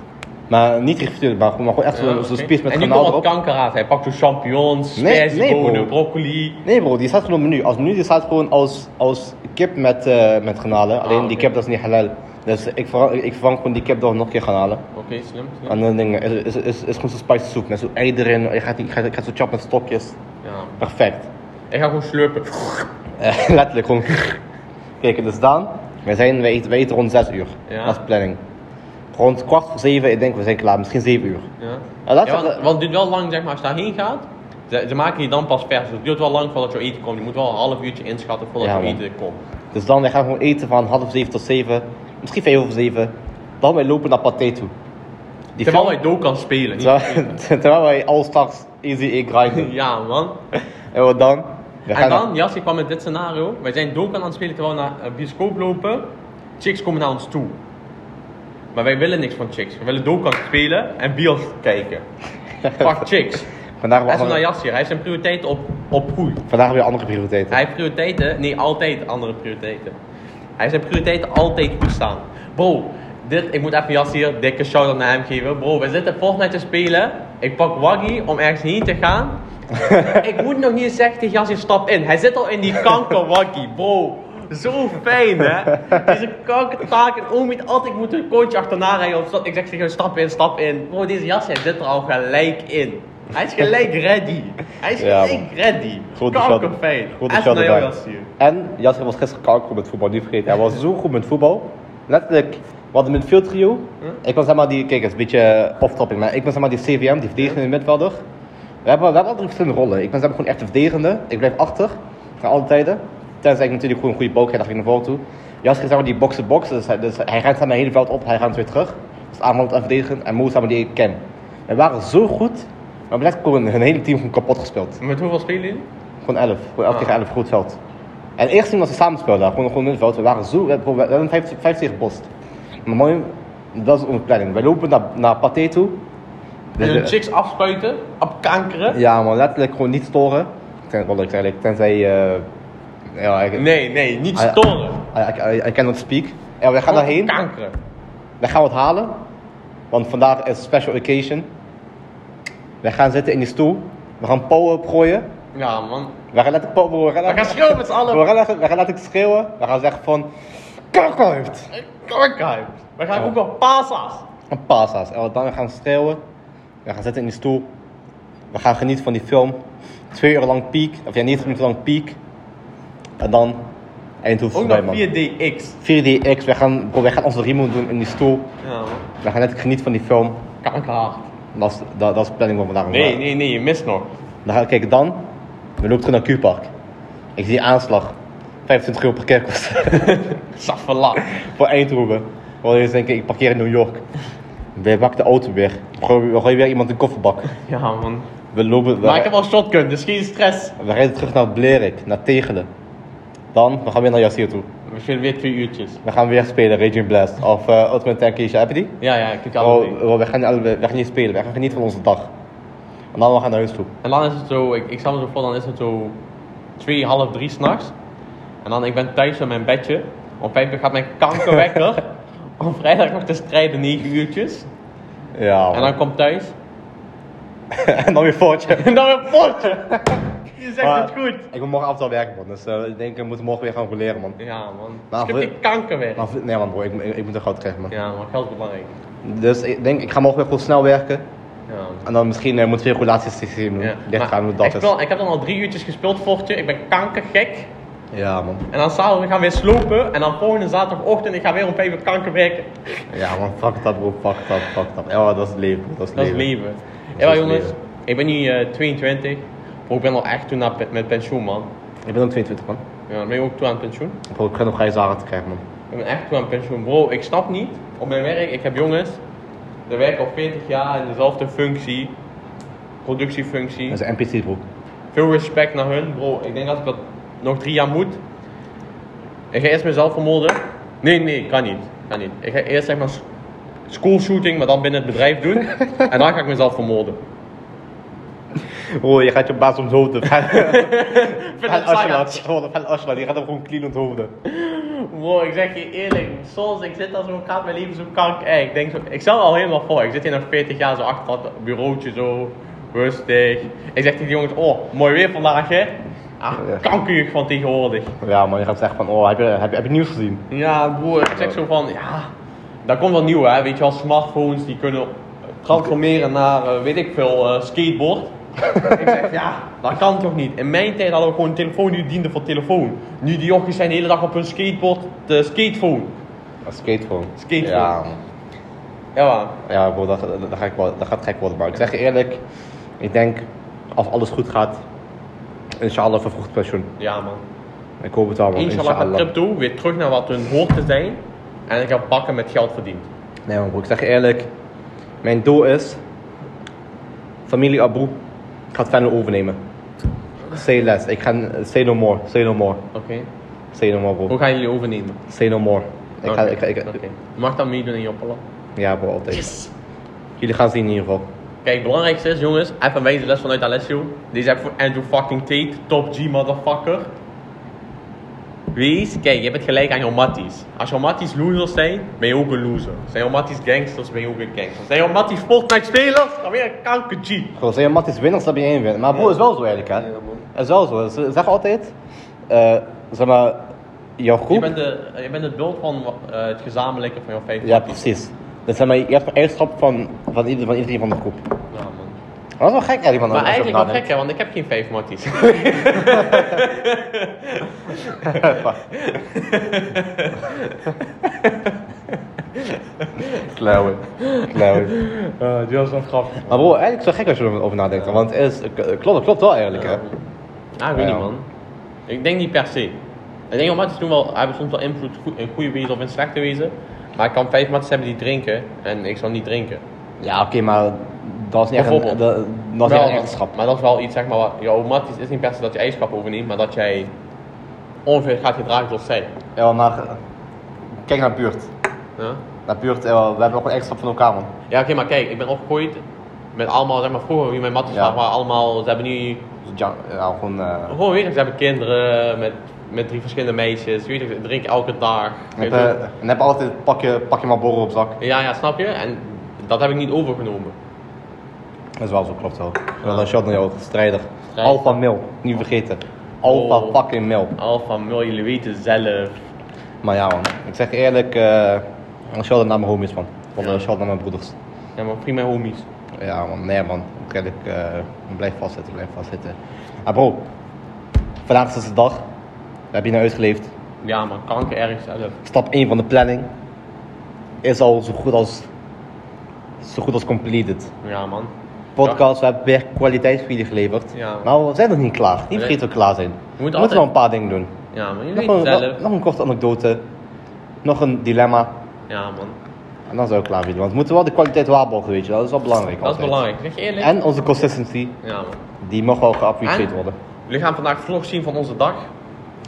B: Maar niet gefrituurd, maar gewoon, maar gewoon echt zo'n
A: oké.
B: spies met
A: En nu komt wat kanker uit. Hij pakt zo champignons,
B: Nee, nee,
A: broccoli.
B: Nee bro, die staat gewoon op menu. Als menu die staat gewoon als, als kip met, eh met granalen. Alleen
A: Ah,
B: die
A: oké.
B: kip dat is niet halal. Dus ik vervang, ik vervang gewoon die kip door nog een keer garnalen.
A: Oké, slim, slim.
B: En dan dingen, is, is, is, is gewoon zo'n spicy soep met zo'n ei erin. Je gaat, die- je gaat, je gaat zo chop met stokjes.
A: Ja.
B: Perfect.
A: Ik ga gewoon slurpen. (laughs)
B: Eh, letterlijk gewoon. Kijk, dus dan. We, zijn, we, eten, we eten rond 6 uur.
A: Ja.
B: Dat is planning. Rond kwart voor 7, ik denk we zijn klaar. Misschien 7 uur.
A: Ja.
B: En laat
A: Ja, want, want het duurt wel lang, zeg maar, als je daarheen gaat. Ze, ze maken je dan pas vers. Dus het duurt wel lang voordat je eten komt. Je moet wel een half uurtje inschatten voordat
B: Ja,
A: je eten komt.
B: Dus dan, gaan gewoon eten van half 7 tot 7. Misschien 5 over 7. Dan wij lopen naar Pathé toe. Die
A: Terwijl
B: film-
A: wij dood kan spelen. (laughs)
B: Terwijl, wij all stars easy A grinden. (laughs)
A: ja, man.
B: En wat dan? We
A: En dan, Jassie kwam met dit scenario. Wij zijn Dokkan aan het spelen terwijl we naar een bioscoop lopen. Chicks komen naar ons toe. Maar wij willen niks van chicks. We willen Dokkan spelen en bios kijken. Fuck chicks. (laughs)
B: Vandaag hebben
A: naar
B: we,
A: Jassie. Hij heeft zijn prioriteiten op, op groei.
B: vandaag hebben we andere prioriteiten.
A: Hij heeft prioriteiten, nee, altijd andere prioriteiten. Hij heeft zijn prioriteiten altijd goed staan. Bro, dit, ik moet even Jas hier dikke shout-out naar hem geven. Bro, we zitten Fortnite te spelen. Ik pak Waggy om ergens heen te gaan. (laughs) ik moet nog niet zeggen tegen Jas, stap in. Hij zit al in die kanker Waggy, bro. Zo fijn, hè? Deze kankertaak en oom moet altijd moet een coach achterna rijden. Zo. Ik zeg tegen hem, stap in, stap in. Bro, deze jas hij zit er al gelijk in. Hij is gelijk (laughs) ready. Hij is
B: Ja,
A: gelijk ready.
B: Grote
A: Kanker
B: shot.
A: fijn.
B: Grote
A: Echt naar jou,
B: erbij.
A: Jas hier.
B: En Jasper was gisteren kanker met voetbal, niet vergeten. Hij was zo goed met voetbal. Letterlijk, we hadden een midfield trio. Ik was zeg maar die, kijk het is een beetje off-topic, maar ik ben zeg maar die CVM, die verdedigende middenvelder. We hebben, we hebben altijd verschillende rollen. Ik ben zeg maar gewoon echt de verdedigende. Ik blijf achter, naar alle tijden. Tenzij ik natuurlijk gewoon een goede boog heb, ga ik naar voren toe. Jasper is zeg maar die box-to-box, dus, hij- dus hij rent maar het hele veld op, hij rent weer terug. Dus aanvallend en verdedigend. En Mo zeg maar die ik ken. We waren zo goed, maar we hebben net gewoon hun hele team gewoon kapot gespeeld.
A: Met hoeveel spelen jullie?
B: Gewoon 11. Gewoon 11
A: Ah.
B: tegen 11 groot veld. En het eerste team was een samenspel daar. Gewoon, gewoon in het veld. We waren zo... We hebben we hebben 50 50 tegen Post. Maar mooi... Dat is onze planning. Wij lopen naar, naar Pathé toe.
A: En
B: De-
A: hun
B: de-
A: chicks afspuiten, opkankeren?
B: Ja man, letterlijk gewoon niet storen. Ten, eigenlijk, tenzij... eh ja, ik,
A: Nee, nee, niet
B: Ah, ja.
A: storen.
B: I, I, I cannot speak. En wij gaan daarheen.
A: Kankeren.
B: Wij gaan wat halen. Want vandaag is special occasion. Wij gaan zitten in die stoel. We gaan power opgooien.
A: Ja, man.
B: We gaan letterlijk power... We gaan,
A: We gaan schreeuwen met z'n allen.
B: We gaan, letterlijk- we gaan schreeuwen. We gaan zeggen van... Kakkerhoofd!
A: Korkheim. We gaan ook wel pasa's.
B: Een pasa's. En wat dan we gaan schreeuwen. We gaan zitten in die stoel. We gaan genieten van die film. Twee uur lang piek. Of ja, niet minuten lang piek. En dan Eindhoven
A: Ook
B: voorbij,
A: nog
B: man.
A: 4DX.
B: 4DX. We gaan, bro, wij gaan onze remote doen in die stoel.
A: Ja, man.
B: We gaan net genieten van die film.
A: Kankerhard.
B: Dat is, dat, dat is de planning van vandaag.
A: Nee, nee, nee, je mist nog.
B: Dan gaan we kijken dan. We lopen terug naar Q-Park. Ik zie aanslag. 25 euro per keer kost. (laughs)
A: Safela.
B: voor Eindhoven. Want je denken, ik parkeer in New York. We pakken de auto weer. We gooien, we gooien weer iemand in de kofferbak.
A: Ja, man.
B: We lopen. We,
A: Maar ik heb al shotgun, dus geen stress.
B: we rijden terug naar Blerik, naar Tegelen. Dan, we gaan weer naar Yassir toe.
A: We spelen weer twee uurtjes.
B: We gaan weer spelen, Raging Blast. Of uh, Ultimate Tankation, heb je die?
A: Ja, ja, ik kijk alle twee.
B: Oh, oh, we, gaan, niet we gaan niet spelen, we gaan genieten van onze dag. En dan we gaan naar huis toe.
A: En dan is het zo, ik, ik me zo voor, dan is het zo twee, half drie s'nachts. En dan, ik ben thuis in mijn bedje. Om vijf uur gaat mijn kankerwekker. (laughs) om vrijdag nog te strijden, negen uurtjes.
B: Ja,
A: En dan komt thuis. (laughs)
B: en dan weer voortje. (laughs)
A: En dan weer potje. Je zegt
B: Maar
A: het goed.
B: Ik moet morgen aftal werken, man. Dus eh, ik denk, we moeten morgen weer gaan roleren, man.
A: Ja man.
B: Maar
A: ik heb die kankerwerk.
B: Maar, nee, man, bro. Ik, ik, ik moet er geld krijgen, man.
A: Ja, maar geld is belangrijk.
B: Dus ik denk, ik ga morgen weer gewoon snel werken.
A: Ja.
B: En dan misschien eh, moeten we weer relatiesysteem doen.
A: Ja.
B: Ligt
A: Maar
B: aan hoe dat
A: ik,
B: is.
A: speel- ik heb dan al drie uurtjes gespeeld, Fortje. Ik ben kankergek.
B: Ja, man.
A: En dan s'avonds gaan we weer slopen. En dan volgende zaterdagochtend, ik ga weer om vijf uur kanker werken.
B: Ja, man. Fuck dat, bro. Fuck dat, fuck dat. Ja, dat is leven. Dat is
A: Dat is
B: leven. is
A: Ja, jongens.
B: leven.
A: Ik ben nu eh, 22. Maar ik ben al echt toen naar pe- met pensioen, man.
B: Ik ben ook 22, man.
A: Ja, dan ben je ook toe aan het pensioen?
B: Bro, ik ga nog grijze haren te krijgen, man.
A: Ik ben echt toe aan het pensioen. Bro, ik snap niet. Op mijn werk, ik heb jongens. Die werken al 40 jaar in dezelfde functie. Productiefunctie.
B: Dat is een NPC, bro.
A: Veel respect naar hun, bro. Ik denk dat ik dat nog drie jaar moet. Ik ga eerst mezelf vermoorden. Nee, nee, kan niet. Kan niet. Ik ga eerst zeg maar s- schoolshooting, maar dan binnen het bedrijf doen. (laughs) en dan ga ik mezelf vermoorden.
B: Bro, je gaat je baas onthoofden. Van. Gewoon Van Ashraf. Die gaat hem gewoon clean onthoofden.
A: Bro, ik zeg je eerlijk, soms ik zit daar zo, gaat mijn leven zo kank. Eh, ik denk zo, ik stel al helemaal voor. Ik zit hier nog 40 jaar zo achter dat bureautje zo, rustig. Ik zeg tegen die jongens, oh, mooi weer vandaag hè. Ah,
B: Ja.
A: kankerig van tegenwoordig.
B: Ja, man. Je gaat zeggen van, oh, heb je, heb je, heb je nieuws gezien?
A: Ja, broer, ik zeg zo van, ja, daar komt wel nieuw hè. Weet je wel, smartphones die kunnen transformeren naar, eh, weet ik veel, eh, skateboard. Ik zeg, ja, dat kan toch niet. In mijn tijd hadden we gewoon een telefoon die diende voor telefoon. Nu die jochies zijn de hele dag op hun skateboard, de skatephone.
B: Een skatephone.
A: Skatephone.
B: Ja, man.
A: Ja, man.
B: Ja, bro, dat, dat, dat, ga ik wel, dat gaat gek worden. Maar ik zeg je eerlijk, ik denk, als alles goed gaat, inshallah vervroegd pensioen.
A: Ja, man.
B: Ik hoop het wel, man.
A: Inshallah gaat crypto weer terug naar wat hun hoort te zijn. En ik heb bakken met geld verdiend.
B: Nee, man, bro, ik zeg je eerlijk, mijn doel is, familie Abu gaat Venlo overnemen. Say less. Ik ga, say no more, say no more,
A: Oké.
B: say no more, bro.
A: Hoe gaan jullie overnemen?
B: Say no more. Ik ga,
A: Oké,
B: ik, ga- ik,
A: oké. Je mag dan meedoen in Joppelen.
B: Ja, bro, altijd.
A: Yes!
B: Jullie gaan zien in ieder geval.
A: Kijk, het belangrijkste is, jongens, even een wijze les vanuit Alessio. Deze heb ik voor Andrew fucking Tate, top G motherfucker. Wees, kijk, je bent gelijk aan jouw matties. Als jouw matties losers zijn, ben je ook een loser. Zijn jouw matties gangsters, ben je ook een gangster. Zijn jouw matties Fortnite spelers, dan ben je een kanker G.
B: Gewoon, zijn je matties winners, dan ben je één winnaar. Maar bro, is wel zo eigenlijk, hè? Het is wel zo. Ze zeggen altijd, eh, zeg maar, jouw groep...
A: Je bent, de, je bent het beeld van eh, het gezamenlijke van jouw vijf
B: Ja,
A: matties.
B: precies. Dus zeg maar, je hebt een eigenschap van, van, ieder, van iedereen van de groep.
A: Ja, man.
B: Dat is wel gek.
A: Maar eigenlijk wel gek, hè, want ik heb geen vijf matties. (laughs)
B: Klauwen. Klauwen.
A: Uh, die was wel grappig.
B: Maar bro, eigenlijk is het wel gek als je erover nadenkt. Want het is, klopt, het klopt wel eigenlijk, hè?
A: Ja, ik weet
B: Ja.
A: niet man. Ik denk niet per se. Ik denk dat matties doen wel, hebben soms wel invloed goed- in goede wezen of in slechte wezen. Maar ik kan vijf matties hebben die drinken en ik zal niet drinken.
B: Ja, oké, maar dat is niet echt een, dat, dat is niet
A: Wel,
B: een eigenschap.
A: Maar dat is wel iets, zeg maar, wat, jouw matties is niet per se dat je eigenschap overneemt, maar dat jij ongeveer gaat gedragen zoals zij.
B: Ja, maar kijk naar de buurt.
A: Ja,
B: Naar buurt, we hebben ook een eigenschap van elkaar, man.
A: ja oké, maar kijk, ik ben opgegroeid met allemaal, zeg maar, vroeger wie mijn matties
B: Ja.
A: waren, allemaal, ze hebben nu
B: Dus ja, ja, gewoon... eh,
A: Gewoon weer, ze hebben kinderen met, met drie verschillende meisjes, weet je, ze drinken elke dag.
B: en
A: weet
B: heb,
A: je.
B: en heb altijd, pak je, pak je maar borrel op zak.
A: Ja, ja, snap je? En dat heb ik niet overgenomen.
B: Dat is wel zo, klopt wel. Wel een shot naar jou, strijder.
A: Strijder.
B: Alpha mil, niet vergeten. Alpha
A: Oh.
B: fucking mil.
A: Alpha Mil, jullie weten zelf.
B: Maar ja man, ik zeg je eerlijk, eh een shout naar mijn homies man. Of
A: Ja.
B: een shout naar mijn broeders.
A: Ja, maar prima homies.
B: Ja man, nee man. Ik, ik eh, blijf vastzitten, blijf vastzitten. Ah bro, vandaag is de dag. We hebben hier naar uitgeleefd.
A: Ja, maar kanker erg zelf.
B: Stap 1 van de planning is al zo goed als, zo goed als completed.
A: Ja, man.
B: Podcast, we hebben weer kwaliteit voor jullie geleverd. Maar we zijn nog niet klaar. Niet vergeten dat we klaar zijn. we moeten
A: altijd-
B: nog een paar dingen doen.
A: Ja, maar jullie
B: Nog een,
A: zelf.
B: nog, nog een korte anekdote. Nog een dilemma.
A: Ja, man.
B: En dan zijn we klaar weer. Want we moeten wel de kwaliteit waarborgen, weet je. Dat is wel belangrijk
A: Dat is belangrijk. Zeg je eerlijk?
B: En onze consistency,
A: Ja, man.
B: die mag wel geapprecieerd
A: En?
B: worden.
A: Jullie gaan vandaag vlog zien van onze dag.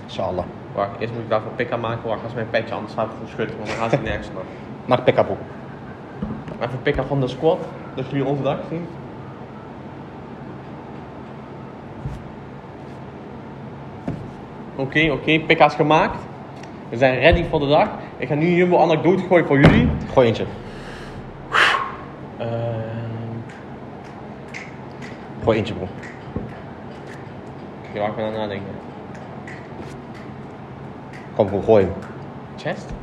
B: Inshallah.
A: Wacht, eerst moet ik daarvoor aan maken. Wacht, als mijn petje anders staat voor schut, want dan gaat het nergens nog.
B: Maak pick-up op.
A: Even aan van de squad, dat jullie onze dag zien. Oké, oké, okay. pika's gemaakt. We zijn ready voor de dag. Ik ga nu een jumbo anekdote gooien voor jullie.
B: Gooi eentje.
A: Uh...
B: Gooi eentje, bro.
A: Kijk, ik ben aan nadenken.
B: Kom, bro, gooi hem.
A: Chest?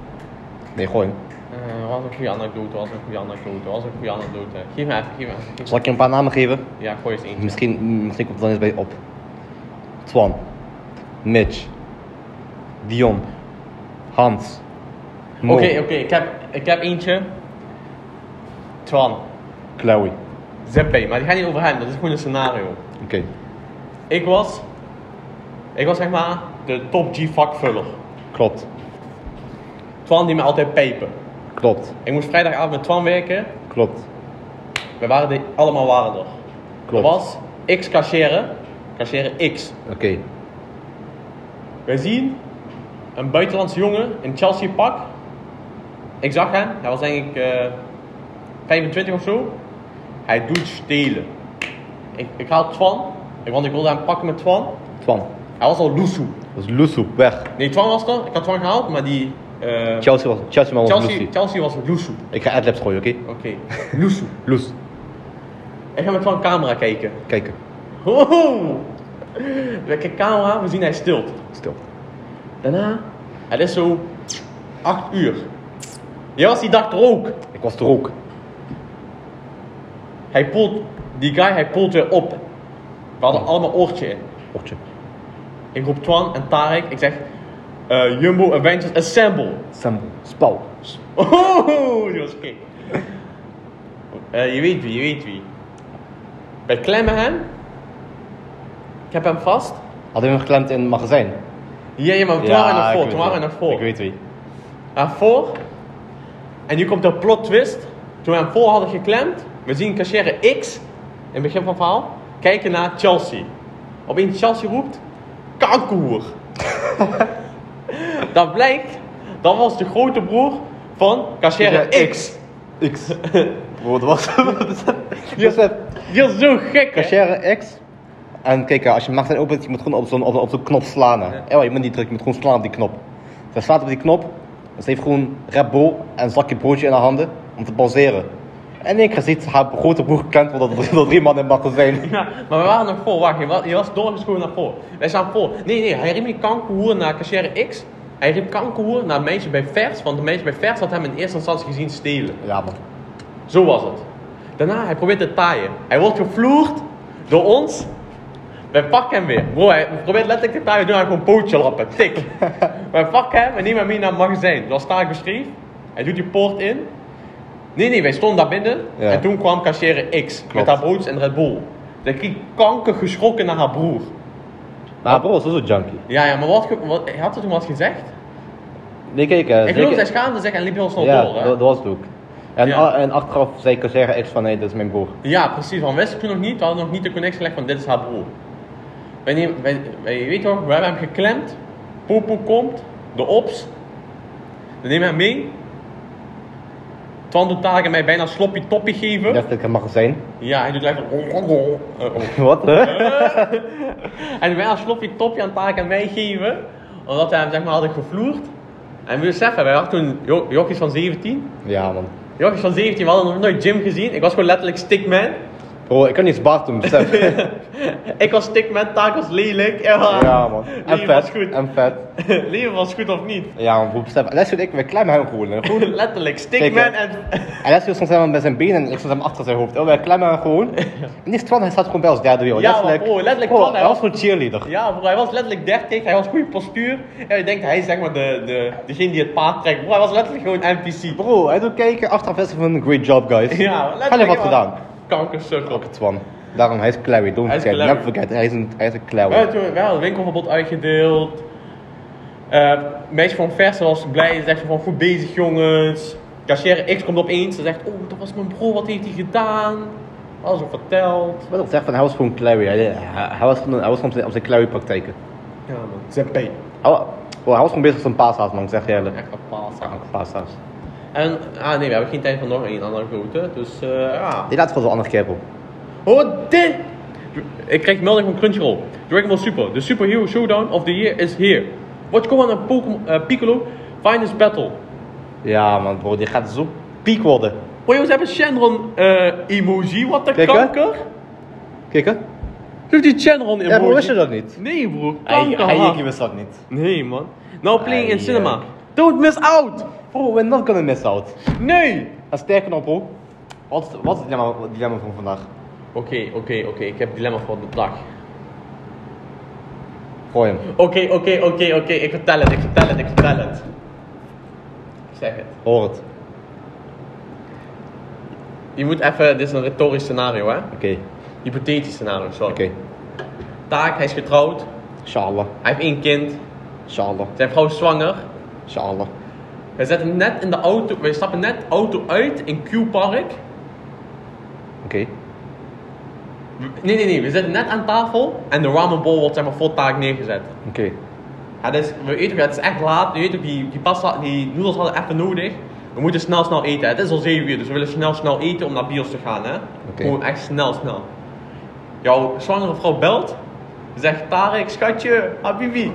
B: Nee, gooi hem.
A: Uh, een goede anekdote, was een goede anekdote, was een goede anekdote. Geef me even, geef me even.
B: Zal ik je een paar namen geven?
A: Ja, gooi eens eentje.
B: Misschien, misschien komt het dan eens bij je op. Twan. Mitch. Dion. Hans.
A: Oké, oké, ik, heb, ik heb eentje. Twan.
B: Chloe.
A: Zippy, maar die gaat niet over hem, dat is gewoon een scenario.
B: Oké.
A: Ik was, ik was zeg maar de top G vakvuller.
B: Klopt.
A: Twan die me altijd pijpen.
B: Klopt.
A: Ik moest vrijdagavond met Twan werken.
B: Klopt.
A: We waren allemaal waren er.
B: Klopt.
A: Er was X cashieren, cashieren X.
B: Oké.
A: Wij zien een buitenlandse jongen in Chelsea pak. Ik zag hem, hij was denk ik eh 25 of zo. Hij doet stelen. Ik, ik haal Twan, want ik wilde hem pakken met Twan.
B: Twan.
A: Hij was al loesoe.
B: Dat is Lusu. Weg.
A: Nee, Twan was er, ik had Twan gehaald, maar die... eh,
B: Chelsea was, Chelsea was
A: Chelsea. Chelsea was loesoe.
B: Ik ga adlibs gooien, oké?
A: Oké, (laughs) loesoe.
B: Loes.
A: Ik ga met Twan camera kijken.
B: Kijken.
A: Ho! We kijken camera, we zien hij stilt.
B: Stil.
A: Daarna, het is zo 8 uur. Jij was die dag er ook.
B: Ik was er ook.
A: Hij poelt, die guy, hij poelt weer op. We hadden allemaal oortje in.
B: Ochtje.
A: Ik roep Twan en Tarek, ik zeg, eh, Jumbo Avengers Assemble.
B: Sam. Spouw.
A: Oh, die was kick. Eh, je weet wie, je weet wie. Wij klemmen hem. Ik heb hem vast.
B: Hadden we hem geklemd in het magazijn?
A: Ja, ja, maar toen waren we nog voor, toen waren we.
B: Ik weet wie.
A: Naar voor. En nu komt de plot twist. Toen we hem voor hadden geklemd, we zien cashier X, in het begin van het verhaal, kijken naar Chelsea. Opeens Chelsea roept, kankerhoer. (laughs) dat blijkt, dat was de grote broer van cashier X.
B: X. Wat was het? (laughs)
A: Die is zo gek?
B: Cashier X. En kijk, als je magazijn opent, je moet gewoon op zo'n op, op zo'n knop slaan. Ja. je moet niet drukken, je moet gewoon slaan op die knop. Zij slaat op die knop, ze heeft gewoon Red Bull en een zakje broodje in haar handen om te pauzeren. En keer ziet ze haar grote broer geklemd worden door drie man in het magazijn. (laughs)
A: Ja, maar we waren nog voor. Wacht, je was, je was doorgeschoven naar voor. Wij staan voor. Nee, nee, hij riep niet kankerhoer naar cashier X. Hij riep kankerhoer naar een meisje bij Vers, want de meisje bij Vers had hem in eerste instantie gezien stelen.
B: Ja man.
A: Zo was het. Daarna, hij probeert te taaien. Hij wordt gevloerd door ons. Wij pakken hem weer. Bro, hij probeert letterlijk te doen hem gewoon pootje lappen. Tik. (laughs) Wij pakken hem en nemen hem mee naar het magazijn. Zoals Tarek beschreef. Hij doet die poort in. Nee, nee, wij stonden daar binnen.
B: Ja.
A: En toen kwam cashier X. Met haar broodjes en Red Bull. Zij kreeg kanker geschrokken naar haar broer.
B: Maar haar broer was ook zo'n junkie.
A: Ja, ja, maar wat, wat hij had er toen wat gezegd?
B: Nee, kijk. eh,
A: Ik geloof hij schaamde zich en liep heel snel
B: Ja,
A: door. Hè?
B: dat, dat was het ook. En,
A: Ja.
B: en achteraf zei Cashier X van, nee, dat is mijn broer.
A: Ja, precies. Want wisten toen nog niet, we hadden nog niet de connectie gelegd van dit is haar broer. Wij weet toch, we hebben hem geklemd. Popo komt, de ops. We nemen hem mee. Twan doet Tarek en mij bijna sloppy toppie geven.
B: Dat is het magazijn.
A: Ja, hij doet even... Eh, oh. (laughs)
B: Wat? hè? (laughs)
A: En bijna sloppy toppie aan Tarek en mij geven. Omdat we hem zeg maar hadden gevloerd. En we beseffen, wij waren toen jo jochies van 17.
B: Ja man.
A: Jochies van 17, we hadden nog nooit gym gezien. Ik was gewoon letterlijk stickman.
B: Bro, ik kan niet zwaar doen, besef. (laughs)
A: Ik was stickman, Tarek was lelijk. Ja,
B: ja man. En
A: was
B: vet.
A: goed.
B: En vet. (laughs)
A: Leven was goed of niet?
B: Ja man, bro, besef. En ik, we klemmen hem gewoon. (laughs)
A: Letterlijk, stickman en...
B: En Les stond helemaal bij zijn benen en ik stond hem achter zijn hoofd. Oh, wij klemmen hem gewoon. En die Twan, hij staat gewoon bij ons derde wereld.
A: Ja,
B: Letterlijk.
A: bro, letterlijk
B: Bro,
A: Twan, hij
B: was gewoon cheerleader.
A: Ja bro, hij was letterlijk 30, hij was goede postuur. En je denkt, hij is zeg maar de, de, degene die het paard trekt. Bro, hij was letterlijk gewoon NPC.
B: Bro, hij doet kijken, achteraf is van great job guys.
A: Ja,
B: Hij heeft
A: letterlijk.
B: wat gedaan.
A: Kankersukkel.
B: Ook Twan. Daarom, hij is Clary, don't
A: Hij is
B: forget.
A: Clary.
B: Never forget, hij is een, hij is een Clary.
A: We hadden toen wel een winkelverbod uitgedeeld. Eh meisje van Vers was blij, ze zegt van goed bezig jongens. Cashier X komt opeens, ze zegt, oh dat was mijn broer, wat heeft hij gedaan? Alles ook verteld.
B: Wat ik zeg van, hij was gewoon Clary. Hij, hij, hij was gewoon, hij was gewoon op zijn, zijn Clary praktijken.
A: Ja man.
B: Hij, wa- bro, hij was gewoon bezig met zijn paashaas man, ik zeg je eerlijk.
A: Echt een
B: paashaas.
A: En, ah nee, we hebben geen tijd voor nog een andere grote, dus eh ja.
B: Die laat gewoon zo'n ander kerel.
A: Oh, dit! Ik krijg melding van Crunchyroll. Dragon Ball Super, the superhero showdown of the year is here. Watch Gohan en Pokemon, eh, Piccolo, finest battle.
B: Ja man bro, die gaat zo piek worden.
A: Oh jongens, ze hebben Shenron eh, emoji, wat de
B: Kijk, hè?
A: kanker.
B: Kijk hè.
A: Doe die channel in,
B: Ja, bro, wist je dat niet?
A: Nee, broer.
B: Hij,
A: Kanker
B: hij,
A: hard.
B: ik wist dat niet.
A: Nee, man. Nou playing in
B: Ai,
A: cinema.
B: eh.
A: Don't miss out.
B: Bro, we're not gonna miss out.
A: Nee.
B: En sterker nog, bro. Wat is, wat is het dilemma, dilemma van vandaag?
A: Oké, oké, oké. Ik heb een dilemma voor de dag.
B: Gooi hem.
A: Oké, oké, oké, oké. Ik vertel het, ik vertel het, ik vertel het. Zeg het.
B: Hoor het.
A: Je moet even, dit is een retorisch scenario, hè?
B: Oké.
A: Hypothetisch scenario, sorry.
B: Oké.
A: Taak, hij is getrouwd.
B: Inshallah.
A: Hij heeft één kind.
B: Inshallah.
A: Zijn vrouw is zwanger.
B: Inshallah.
A: We zetten net in de auto, we stappen net auto uit in Q-Park.
B: Oké.
A: Nee, nee, nee. We zitten net aan tafel en de ramen bowl wordt zeg maar voor taak neergezet.
B: Oké.
A: Ja, dus, we weten ook, het is echt laat. Je weet ook, die, die, pasta, die noedels hadden even nodig. We moeten snel, snel eten. Het is al 7 uur, dus we willen snel, snel eten om naar bios te gaan. Hè? Gewoon echt snel, snel. Jouw zwangere vrouw belt. Zegt, Tarek, schatje, habibi.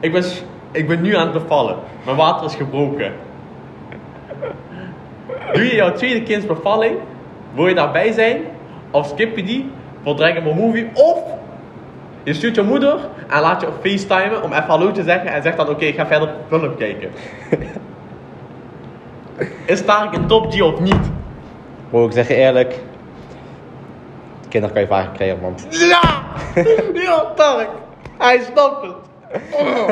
A: Ik ben, ik ben nu aan het bevallen. Mijn water is gebroken. Doe je jouw tweede kindsbevalling? Wil je daarbij zijn? Of skip je die voor Dragon Movie? Of je stuurt je moeder en laat je op facetimen om even hallo te zeggen en zegt dan oké, ik ga verder film kijken. (laughs) Is Tarek een top G of niet?
B: Bro, ik zeg je eerlijk. Kinderen kan je vaak krijgen, man.
A: Ja! (laughs) Ja, Tarek! Hij snapt het! Oh.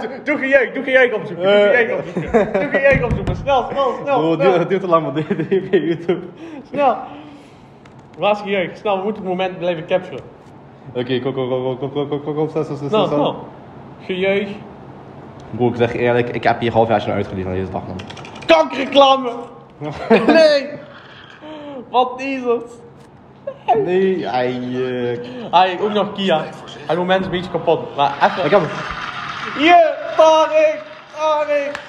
A: Doe- Doe geen jeuk, doe geen jeuk opzoeken, doe geen jeuk opzoeken. Doe geen jeuk opzoeken, snel, snel, snel,
B: het
A: snel,
B: duurt, duurt te lang, man. Dit YouTube.
A: snel. Waar is? Snel, we moeten het moment blijven capturen.
B: Oké, kom, kom, kom, kom, kom, kom, kom, kom, snel, snel, snel,
A: Snel,
B: snel.
A: snel. Gejeug.
B: Bro, ik zeg eerlijk, ik heb hier half jaar naar uitgelezen aan deze dag, man.
A: Kankerreclame! (laughs) Nee! Wat is het?
B: Nee, hij... eh,
A: Hij ook nog Kia. Het moment een beetje kapot. Maar even.
B: Ik heb hem.
A: Yeah, Tarek! Tarek!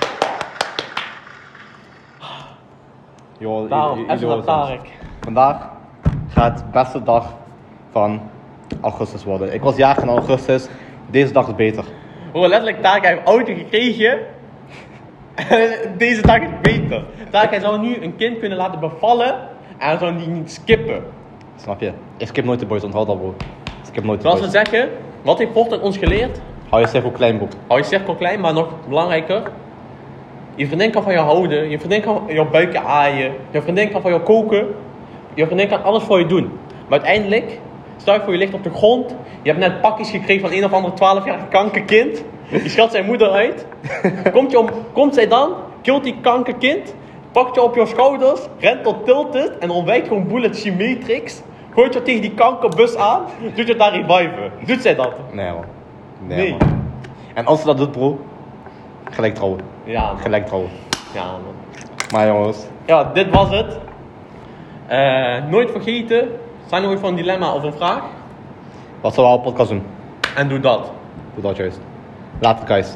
A: Daarom,
B: i-
A: even naar. Tarek.
B: Vandaag gaat de beste dag van augustus worden. Ik was jarig in augustus. Deze dag is beter.
A: Bro, letterlijk, Tarek heeft een auto gekregen. (laughs) Deze dag is beter. Tarek, hij zou nu een kind kunnen laten bevallen. En hij zou die niet skippen.
B: Snap je? Ik skip nooit de boys, onthoud dat bro. Ik skip nooit
A: Zoals we zeggen, wat heeft Fortnite ons geleerd?
B: Hou je cirkel klein bro.
A: Hou je cirkel klein, maar nog belangrijker. Je vriendin kan van jou houden. Je vriendin kan jouw buikje aaien. Je vriendin kan van jou koken. Je vriendin kan alles voor je doen. Maar uiteindelijk, stel je voor je ligt op de grond. Je hebt net pakjes gekregen van een of ander 12-jarig kankerkind. Je schat zijn moeder uit. (laughs) Komt, je om, komt zij dan, killt die kankerkind. Pakt je op je schouders, rent tot tilted en ontwijkt gewoon bullet symmetrix. Gooit je tegen die kankerbus aan, doet je daar reviven. Doet zij dat?
B: Nee man. Nee,
A: Nee.
B: man. En als ze dat doet bro, gelijk trouwen.
A: Ja, man.
B: Gelijk trouwen.
A: Ja, man.
B: Maar jongens,
A: Ja, dit was het. Eh, nooit vergeten. Zijn er ooit voor een dilemma of een vraag?
B: wat zullen we op podcast doen?
A: En doe dat.
B: Doe dat juist. Later guys.